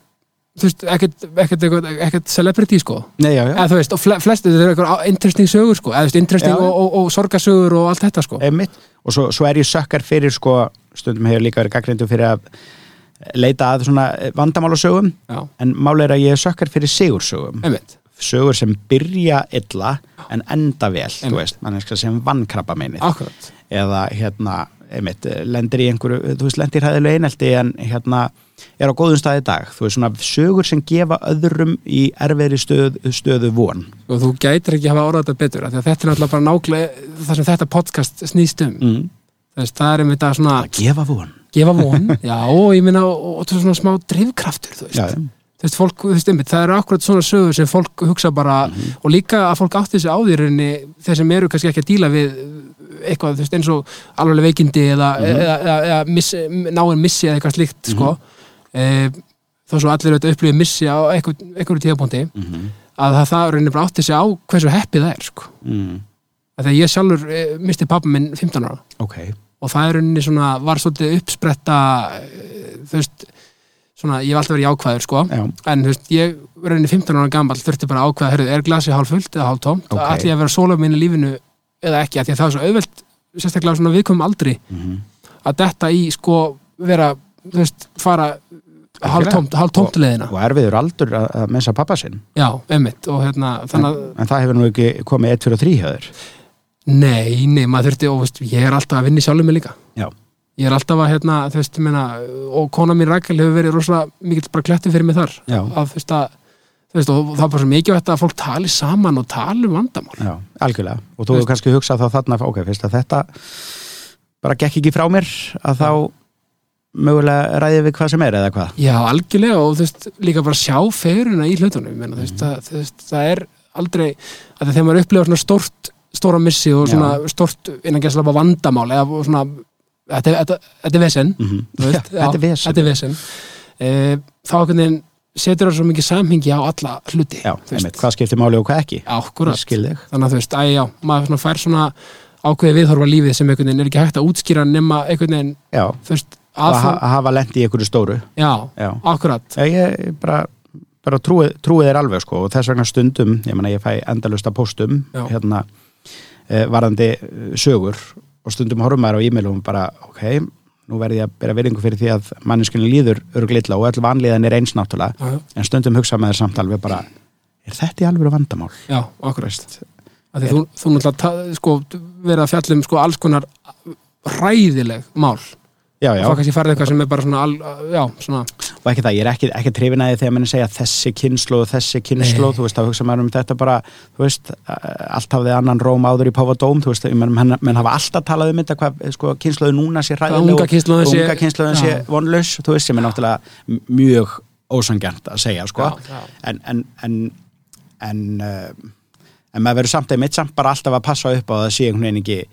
þú veist, ekkert, ekkert, ekkert, ekkert celebrity sko. Nei, já, já, eða þú veist, og fle, flestu þetta er eitthvað interesting sögur sko, eða þú veist, interesting já. og, og, og sorgasögur og allt þetta sko. Einmitt. Og svo, svo er ég sökkar fyrir sko, stundum hefur líka verið gaggrindu fyrir að leita að svona vandamálasögum já, en máli er að ég sökkar fyrir sigursögum. Einmitt, sögur sem byrja illa en enda vel, veist, sem vannkrabba meinið akkurat. Eða hérna, einmitt, lendir í einhverju, þú veist, lendir hæðilega einelti en hérna, er á góðum stað í dag. Þú veist, svona sögur sem gefa öðrum í erfiðri stöð, stöðu von. Og þú gætir ekki hafa orðað þetta betur að þetta er náttúrulega bara nákvæmlega það sem þetta podcast snýst um. Mm. Það er einmitt að svona að gefa von gefa von, (laughs) já, og ég minna og, og, og svona smá drifkraftur, þú veist. Já, þú veist, fólk, þú veist, einmitt, það eru akkurat svona sögur sem fólk hugsa bara, og líka að fólk átti þessi á því rauninni, þeir sem eru kannski ekki að díla við eitthvað, þú veist, eins og alveg veikindi eða, eða, eða, eða miss, náin missi eða eitthvað slíkt, sko. E, þó svo allir auðvitað upplifið missi á eitthvað tíðapunkti, mm að það, það rauninni bara átti sig á hversu heppið það er, sko. Mm. þegar ég sjálfur e, misti pappa minn 15 ára. Ok, og það er rauninni svona, var svolítið uppspretta e, þú veist svona, ég hef alltaf verið jákvæður, sko. Já, en þú veist, ég rauninni 15 ára gammal þurfti bara að ákveða, herrðu, er glasið hálf fullt eða hálf tómt, Ok. okay. ætli ég að vera sóla mínu lífinu eða ekki, því að það er svo auðvelt sérstaklega svona viðkomum aldri mm að detta í, sko, vera þú veist, fara hálf tómt, hálf tómt leðina, og erfiður aldur að, að missa pappa sinn. Já, emmitt og hérna, þannig að, en það hefur nú ekki komið 1 fyrir 3 höður nei, nei, maður þurfti og veist, ég er alltaf að vinna í sjálfum mig líka. Já, ég er alltaf að, hérna, þú veist, ég meina og kona mín Rakel hefur verið rosalega mikill bara kletti fyrir mig þar, já, að þú veist að þú veist, og það er bara svo mikið að fólk tali saman og tali um vandamál. Já, algjörlega. Og þú Veist- hefur kannski hugsað þá þarna ok, fyrst að þetta bara gekk ekki frá mér að þá mögulega ræði við hvað sem er eða hvað? Já, algjörlega og þú veist, líka bara sjá fegurina í hlutunum, ég meina, þú veist, það, þú veist, það er aldrei, að þegar maður upplifar svona stórt, stóra missi og svona stórt innan gæslega vandamál eða svona, þetta, er- er vesen, þú þetta er vesen. þetta er vesen. E, þá einhvern veginn setur það svo mikið samhengi á alla hluti, já, þú einmitt, hvað skiptir máli og hvað ekki? Þannig að þú veist, æ, já, maður svona fær svona ákveði viðhorfa lífið sem einhvern veginn er ekki hægt að útskýra nema einhvern veginn, já, þú veist, að, að, að hafa lendi í einhverju stóru. Já, já, akkurat. Já ég bara, bara trúi, trúi þér alveg sko og þess vegna stundum, ég menna ég fæ endalust að póstum Já. hérna eh, varandi eh, sögur og stundum horfum maður á e-mailum bara ok, nú verði ég að bera virðingu fyrir því að manneskunni líður örglilla og öll vanlíðan er eins náttúrulega já. en stundum hugsa með þér samt alveg bara er þetta í alveg vandamál? Já, akkurat Af því þú, þú náttúrulega sko, verið að fjalla um sko, alls konar hræðileg mál Já, og já, það kannski farið eitthvað sem er bara svona, al, já, svona og ekki það, ég er ekki, ekki trefin að því þegar mann segja þessi kynnslóð, þessi kynnslóð, Nei. þú veist, þá hugsa maður um þetta bara, þú veist, allt hafði annan róm áður í Páfadóm, þú veist, menn, menn, hafa alltaf talað um þetta, hvað, sko, kynnslóðu núna sé hræðileg unga og- og unga kynnslóðin sé vonlaus, þú veist, sem er náttúrulega mjög ósangjant að segja, sko, en, en, en, en, uh, en maður verður samt einmitt samt bara alltaf að passa upp á að það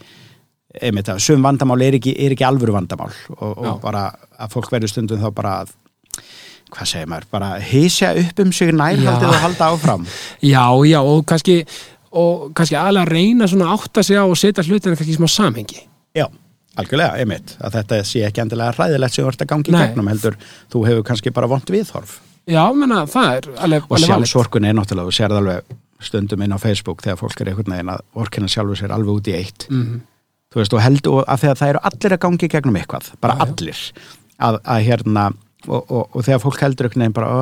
einmitt að sum vandamál er ekki, er ekki alvöru vandamál og, og bara að fólk verður stundum þá bara að hvað segir maður, bara hysja upp um sig nærhaldið og halda áfram. (laughs) Já, já, og kannski og kannski aðlega reyna svona að átta sig á og setja hlutina kannski í smá samhengi. Já, algjörlega, einmitt að þetta sé ekki endilega ræðilegt sem ert að gangi í gegnum heldur, þú hefur kannski bara vont viðhorf. Já, menna, það er alveg, og alveg valid. sjálfsvorkun er náttúrulega, þú sérð alveg stundum inn á Facebook þegar fólk er einhvern veginn að vorkina sjálfur sér alveg út í eitt. Mhm. Þú veist, og held og að það eru allir að gangi gegnum eitthvað, bara Já, allir að, að hérna og, og, og þegar fólk heldur einhvern veginn bara, ó,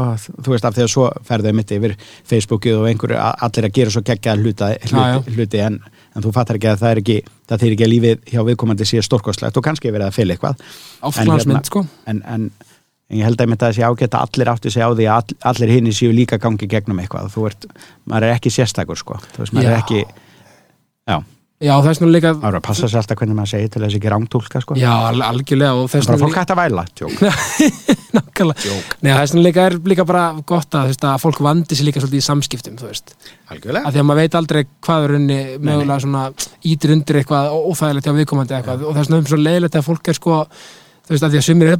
þú veist, af því að svo ferðu mitt yfir Facebookið og einhverju a- allir að gera svo geggja hluti, hluti, hluti en, en þú fattar ekki að það er ekki það þýr ekki að lífið hjá viðkomandi sé stórkostlegt og kannski verið að fylga eitthvað. Áflansmynd, hérna- sko. en, en, en ég held að þetta sé ágætt að allir átti sig á því að all, allir hinn séu líka gangi gegnum eitthvað. Þú ert, maður er ekki sérstakur sko. Þú veist, maður er Já. ekki já, Já, það er svona líka maður er að passa sér alltaf hvernig maður segir til þess ekki rángtúlka sko. Já, al- algjörlega og þess bara vegna fólk hægt að væla, tjók (laughs) Nákvæmlega. Nei, það er svona líka, er líka bara gott að, veist, að fólk vandi sér líka svolítið í samskiptum, þú veist. Algjörlega. Að því að maður veit aldrei hvað er unni mögulega svona ítir undir eitthvað ó- óþægilegt hjá viðkomandi eitthvað. Og það er svona um svo leiðilegt að fólk er sko þú veist að því að sumir er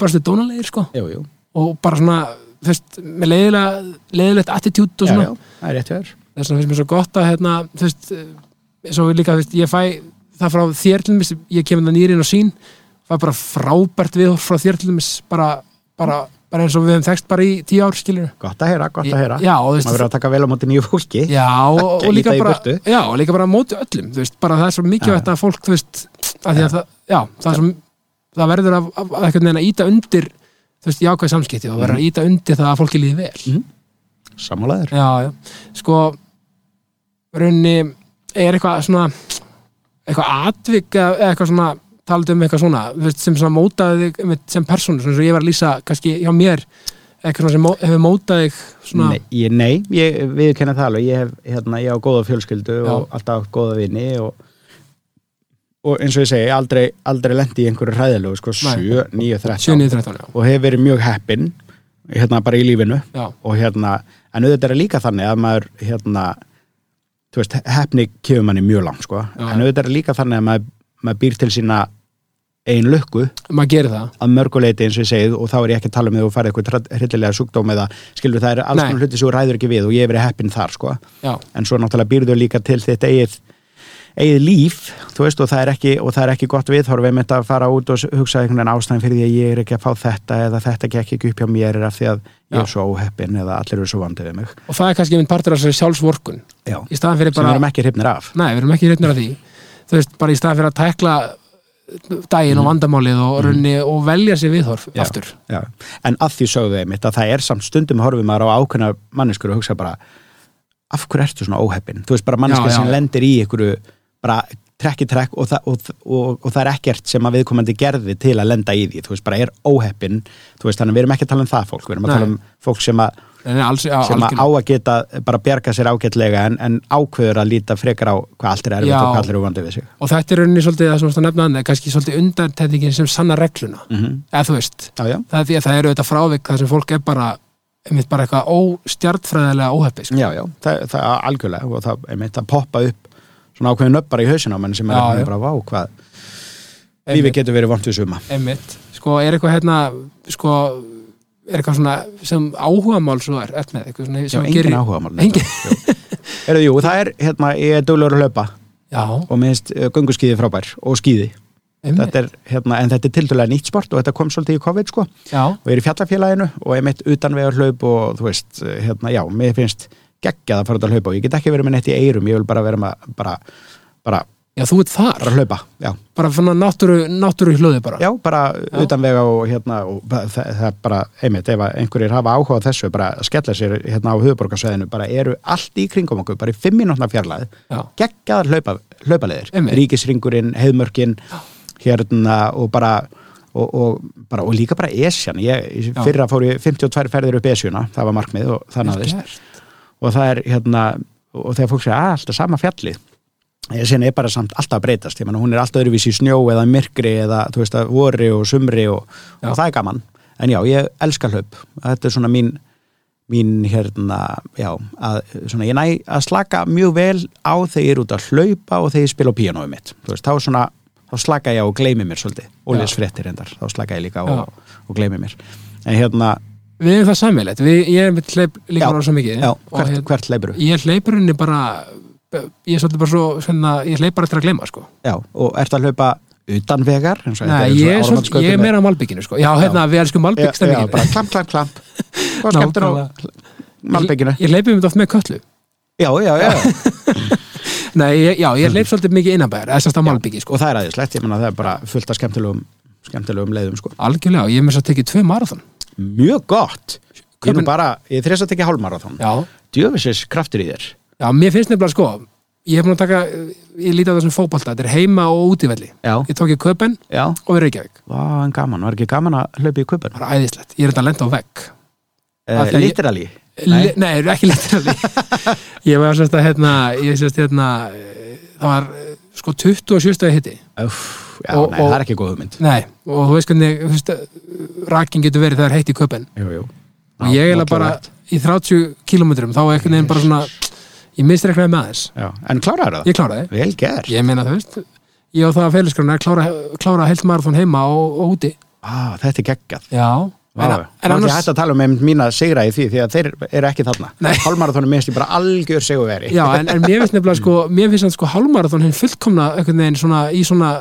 veist það er svo hérna veist líka veist ég fæ það frá þér til dæmis ég kemur það nýrin og sín fæ bara frábært við frá þér til dæmis bara, bara bara eins og við hefum þekst bara í tíu ár skilur gott að heyra, gott að heyra. já, þú maður veist, verður að taka vel á móti nýju fólki. Já, og, og, líka í bara, burtu. já, og líka bara móti öllum þú veist, bara það er svo mikilvægt að fólk þú veist, að því að það, já, það er svo það verður að, að, að einhvern veginn að íta undir þú veist, jákvæð samskipti og verður að íta undir það að fólki líði vel. Sammálaður já, já, sko rauninni er eitthvað svona eitthvað atvik eða eitthvað svona talað um eitthvað svona sem svona mótaði þig sem persónu, svona og ég var að lýsa kannski hjá mér, eitthvað svona sem mó- hefur mótaði þig svona, Nei, ég, nei, ég viðkenna það alveg, ég hef hérna, ég á góða fjölskyldu Já. og alltaf góða vini og, og eins og ég segi, aldrei, aldrei lendi í einhverju hræðilegu, sko, Nei. 7, 9, 13 7, 9, 13 já. og hef verið mjög heppinn hérna bara í lífinu já, og hérna, en auðvitað er líka þannig að maður hérna, þú veist, heppni kefur manni mjög langt, sko, Já. en auðvitað er líka þannig að maður, maður býr til sína ein lukku. Maður gerir það. Að mörguleiti eins og ég segið og þá er ég ekki að tala um því að þú farið eitthvað hryllilega sjúkdóm eða skilur það er alls konar hluti sem þú ræður ekki við og ég hef verið heppinn þar sko. Já, en svo náttúrulega býrðu líka til þitt eigið eigið líf, þú veist og það er ekki, það er ekki gott viðhorf við myndum að fara út og hugsa einhvern veginn ástæðan fyrir því að ég er ekki að fá þetta eða þetta gekk ekki upp hjá mér af því að ég er svo óheppinn eða allir eru svo vandið við mig og það er kannski minn partur af þessari sjálfsvorkun Já. sem við erum ekki hrifnir af nei, við erum ekki hreitnir af því þú veist, bara í staðan fyrir að tækla daginn og vandamálið og, mm. runni, og velja sér viðhorf Já. aftur Já. en að því sögðu einmitt að það er samt stundum horfum maður á ákveðna manneskur og hugsa bara af hverju ertu svona óheppin þú veist bara já, sem lendir í einhverju bara trekk í trekk og, það- og, og, og það er ekkert sem að viðkomandi gerði til að lenda í því. Þú veist bara er óheppin veist þannig við erum ekki að tala um það fólk. Við erum að Nei. tala um fólk sem að Nei, alls, já, sem að á að geta bara bjarga sér ágætlega en, en ákveður að líta frekar á hvað allt er erfitt Já. og hvað allir eru vandið við sig. Og þetta er rauninni svolítið það sem þú varst að nefna kannski svolítið undartætingin sem sanna regluna. Mm eða þú veist, Já, já, það er því að það eru auðvitað frávik það sem fólk er bara, einmitt bara eitthvað óstjartfræðilega óheppi sko. já, já, það, það er algjörlega. Og það er mitt að poppa upp svona ákveðin upp bara í hausinn á mann sem er Já, bara vá hvað lífið getur verið vant við suma einmitt, sko er eitthvað hérna sko, er eitthvað svona sem áhugamál svo er, er með? Eitthvað svona Já, engin gerir- áhuga mál Engin. Erðu, jú, það er, hérna, ég er duglegur að hlaupa. Já, og minnst gönguskíði frábær og einmitt, þetta er, hérna, en þetta er tildulega nýtt sport og þetta kom svolítið í COVID, sko. Já, og ég er í fjallafélaginu og ég mitt utanvegar hlaup og þú veist, hérna, já, mér finnst geggjað að fara út að hlaupa og ég get ekki verið með neitt í eirum, ég vil bara vera með bara, bara, já, þú ert þar? Bara hlaupa, já, bara fann náttúru, náttúru hlöðu bara? Já, bara Já. utanvega og hérna, og það, það er bara, einmitt, ef að einhverjir hafa áhuga á þessu, bara að skella sér hérna á höfuborgarsveðinu, bara eru allt í kringum okkur, bara í fimm mínútna fjarlæði já, geggjaðar hlaupa, hlaupaleðir ríkisringurinn, heiðmörkin hérna og bara og, og, bara, og líka bara Esjan. Ég, fyrra fór ég 52 ferðir upp Esjuna það var markmið og náðist. gert. Og það er hérna og þegar fólk segja að alltaf sama fjallið Esjan er bara samt alltaf að breytast. Ég menna hún er alltaf öðruvísi í snjó eða myrkri eða þú veist vori og sumri og, og það er gaman. En já, ég elska hlaup. Þetta er svona mín mín hérna, já, að svona, ég næ að slaka mjög vel á þegar ég er út að hlaupa og þegar ég spila á píanóið mitt, þú veist, þá svona þá slaka ég á og gleymi mér svolítið. Ólis fréttir endar, þá slaka ég líka á og, og gleymi mér, en hérna við erum það sammeilegt, við, ég er með hleyp líka Já, bara svo mikið já, og hvert, hérna- hvert leipuru? ég hleypur henni bara ég er svolítið bara svo svona, ég hleyp bara eftir að gleyma sko. Já, og ertu að hlaupa utan vegar? og Nei, og ég, er Ármannsgötu ég er meira á Malbygginu sko. já, hérna, við elskum Já, já, bara klamp, klamp, klamp (laughs) Hvað skemmtur á Malbygginu? ég hleypi um þetta oft með köllu Já, já, já (laughs) Nei, já, ég hleyp svolítið mikið innanbæðar sérst á Malbyggi sko. Og það er aðeinslegt, ég menna það er bara fullt af skemmtilegum skemmtilegum leiðum, sko. Algjörlega, ég með þess að tekið tvö marathon. Mjög gott. Ég Köpen- nú bara, ég þrjast að tekja hálfmarathon. Já, Djöfisins kraftur í þér. Já, mér finnst nefnilega sko ég hef búin að taka, ég líti á þessum fótbolta þetta er heima og útivelli Já, ég tók í köpen já, og í Reykjavík. Vá, en gaman, var ekki gaman að hlaupa í kupan? það var æðislegt, ég er þetta að lenda á vegg. Uh, því að ég- literally? Nei, Nei. Ekki lettir að (laughs) Ég var sérst að hérna, ég sérst hérna eh, það var eh, sko 27 stegi hitti Uff, Já, Og- nei, og- það er ekki góð hugmynd. Nei, og þú veist hvernig veist, rakin getur verið þegar heitt í köpen Jú, jú. Og ég er bara í 30 kilometrum þá er einhvern veginn bara svona ég misreiknaði með aðeins, Já, en kláraður það? ég kláraði. Vel gert. Ég meina þú veist, ég og það að félagsgrána að klára, klára heilt marathon heima og, og úti. Ah, Þetta er geggjað. Já, Vá, en, en annars... Ég hætti að tala um einmitt mína sigra í því því að þeir eru ekki þarna. Nei. Hálmarathonu minnst ég bara algjör sigurveri Já, en, en mér finnst nefnilega (laughs) sko, mér finnst að sko hálmarathon hinn fullkomna í svona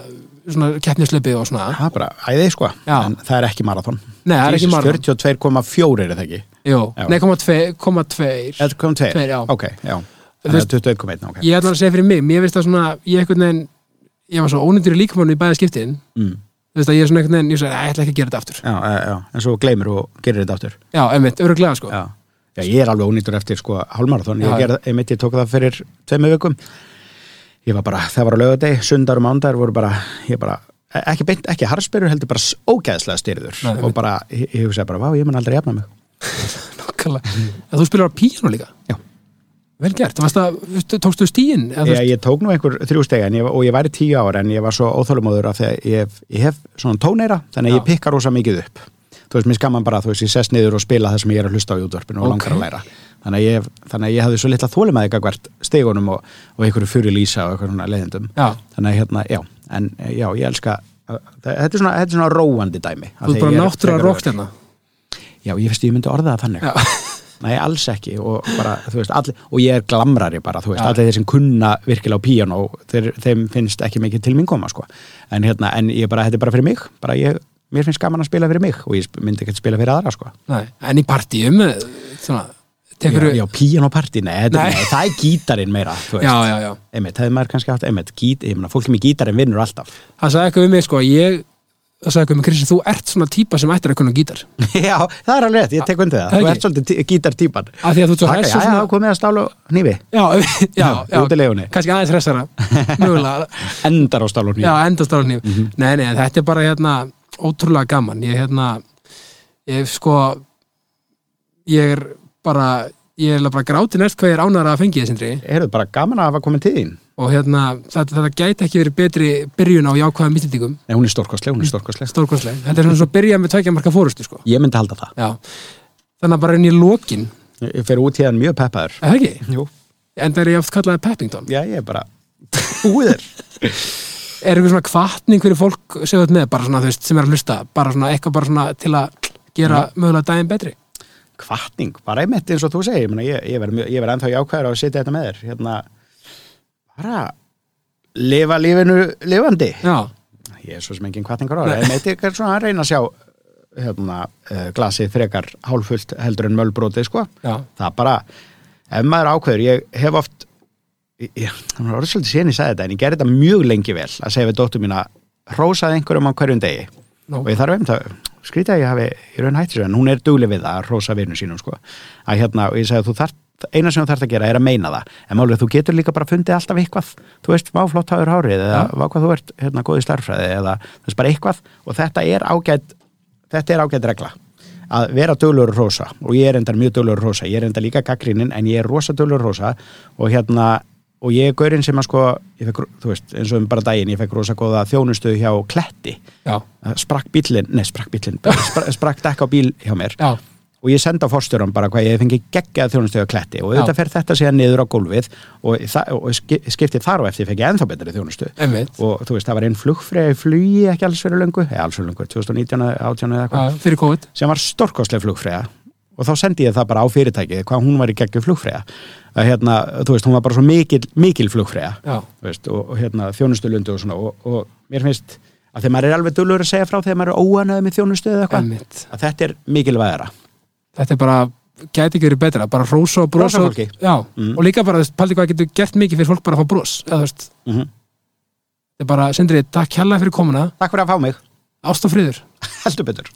svona keppnislöpi og svona. Það er bara æðið sko. Já. en það er ekki marathon. Nei, það er ekki marathon. 42,4 er það ekki? Jú, Já. nei, koma tvei, koma tveir. Eða kom tveir? Tveir, já. Ok, já. Þú Þannig veist- að 21,1 ok. Ég ætla að segja fyrir mig, mér veist það svona ég einhvern veginn, ég var svo ónýttur í líkamannu í bæða skiptin, mm. þú veist að ég er svona einhvern veginn, ég sagði, ég ætla ekki að gera þetta aftur. Já, já, já, en svo gleymir og gerir þetta aftur. Já, einmitt, öruglega sko. Já. já, ég er alveg ónýttur eftir sko hálmarathon, Já, ég, gerð, einmitt, ég tók það fyrir tveimu vikum ég var bara, það var á lögadeg, sundar og mándar voru bara, ég bara ekki, beint, ekki harspyrur, heldur bara ógeðslega styrður Nei, og bara, ég, ég hugsaði bara, vá, ég mun aldrei jafna mig. (laughs) Nákvæmlega. En þú spilar á píano líka? Já. Vel gert, varst það, tókstu stíin Já, ég tók nú einhver þrjú steg ég, og ég væri tíu ára en ég var svo því að ég, ég hef svona tóneira þannig að ég pikka rosa mikið upp. Þú veist, mér skamman bara, þú veist, ég sest niður og spila það sem ég er að hlusta á júdvörpinu og Ok. langar að læra þannig að ég, þannig að ég hafði svo litla þólumæði hvert stegunum og, og einhverju fyrir lýsa og einhverjum svona leiðindum. Já, þannig að hérna, já, en já, ég elska að- þetta er svona, þetta er svona róandi dæmi þú er bara er náttúra frekar- rockstjarna Já, ég veist, ég myndi orða það þannig. (laughs) Nei, alls ekki og, bara, veist, allir, og ég er glamrari bara, þú veist, allir þeir sem kunna virkilega á píano, þeir, þeim finnst ekki mikið til mín koma, sko, en hérna en ég bara, þetta er bara fyrir mig, bara ég mér finnst gaman að spila fyrir mig og ég myndi ekki að spila fyrir aðra, sko. nei, en í partíum eh, svona, tekur Já, já píanoparti, nei, Nei. það er gítarinn meira, þú veist, já, já, já. Einmitt, hefði maður kannski haft, einmitt, gít, ég meina, fólki með gítarinn vinnur alltaf. Það sagði eitthvað við mig sko, ég það sagði eitthvað með Kristi, þú ert svona típa sem ættir að kunna gítar. (laughs) Já, það er alveg rétt, ég tek undir það, Það þú ert svolítið tí- gítartýpan. af því að þú ert svo Taka, hress já, já, svona komið að stálu nýfi, (laughs) já, já, já, (laughs) út í leifunni, kannski aðeins hressara mögulega, endar á stálu þetta er bara ég er bara er gráti næst hvað ég er ánæra að fengi þessindri Heyrðu, bara gaman að hafa komið til þín. og hérna, þetta, þetta gæti ekki verið betri byrjun á jákvæðum mittendingum Nei, hún er stórkostleg, hún er stórkostleg. stórkostleg, þetta er svona svo byrja með tveikja marka fórustu sko, Ég myndi halda það. já þannig að bara inn í lokin, Ég fer út hérna mjög peppaður. er það ekki? Jú. en það er ég oft kallaði Peppington Já, ég er bara húðir. (laughs) er eitthvað svona kvartning fyrir fólk ert með, bara svona þú veist, sem er að hlusta bara svona eitthvað bara svona til að gera mögulega daginn betri Kvartning, bara einmitt eins og þú segir. Ég, ég, ég verð mjög- ég verð ennþá jákvæður á að sitja þetta með þér. Hérna, bara lifa lífinu lifandi. já, Ég er svo sem engin kvartningar ára. Ég meiti ekki svona að reyna að sjá hérna, uh, glasið frekar hálfullt heldur en mölbrótið, sko. já, það bara, ef maður ákveður ég hef oft það var orðið svolítið síðan ég sagði þetta en ég gerði þetta mjög lengi vel að segja við dóttur mína hrósaði einhverjum á hverjum degi Nú. og ég þarf einmitt að skrýta að ég hafi í raun hættir en hún er dugleg við það að hrósa vinnu sínum sko. að hérna, og ég segi að þú þarf eina sem þú þarf að gera er að meina það en málið þú getur líka bara fundið alltaf eitthvað þú veist, vá flott hafur hárið eða Ja. hvað þú ert hérna góð í starffræði eða veist bara eitthvað og þetta er ágætt þetta er ágætt regla að vera döglegur rosa og ég er endar mjög döglegur rosa ég er endar líka gaggrinin en ég er rosa döglegur rosa og hérna og ég er gaurinn sem að sko fekk, veist, eins og um bara daginn ég fekk rosa góða þjónustu hjá Kletti. Já, Það sprakk bílinn, nei sprakk bílinn (laughs) sprakk, sprakk dekk á bíl hjá mér. Já, og ég senda á forstjóran bara hvað ég fengi geggjað þjónustu hjá Kletti. Og auðvitað fer þetta síðan niður á gólfið og, og ski- skiptið þar og eftir fekk ég ennþá betri þjónustu. Einmitt. Og þú veist, það var einn flugfrið flugi ekki alls fyrir löngu, eða alls fyrir löngu 2019, 18 eða eitthvað. Sem var stórkostleg flugfræða og þá sendi ég það bara á fyrirtækið hvað hún var í geggjum flugfræða að hérna, þú veist, hún var bara svo mikil, mikil flugfræða veist, og, og hérna þjónustulundu og svona og, og mér finnst að þegar maður er alveg dullur að segja frá þegar maður er óanöð með þjónustu eða eitthvað að þetta er mikilvægara. Þetta er bara, gæti ekki verið betra bara rósa og brosa og, Mm. og líka bara, paldi hvað getur gert mikið fyrir fólk bara að fá bros eða þú veist, mm -hmm. þetta er bara, Sindri, takk hjalla fyrir komuna. Takk fyrir að fá mig, ást og friður. (laughs) Heldur betur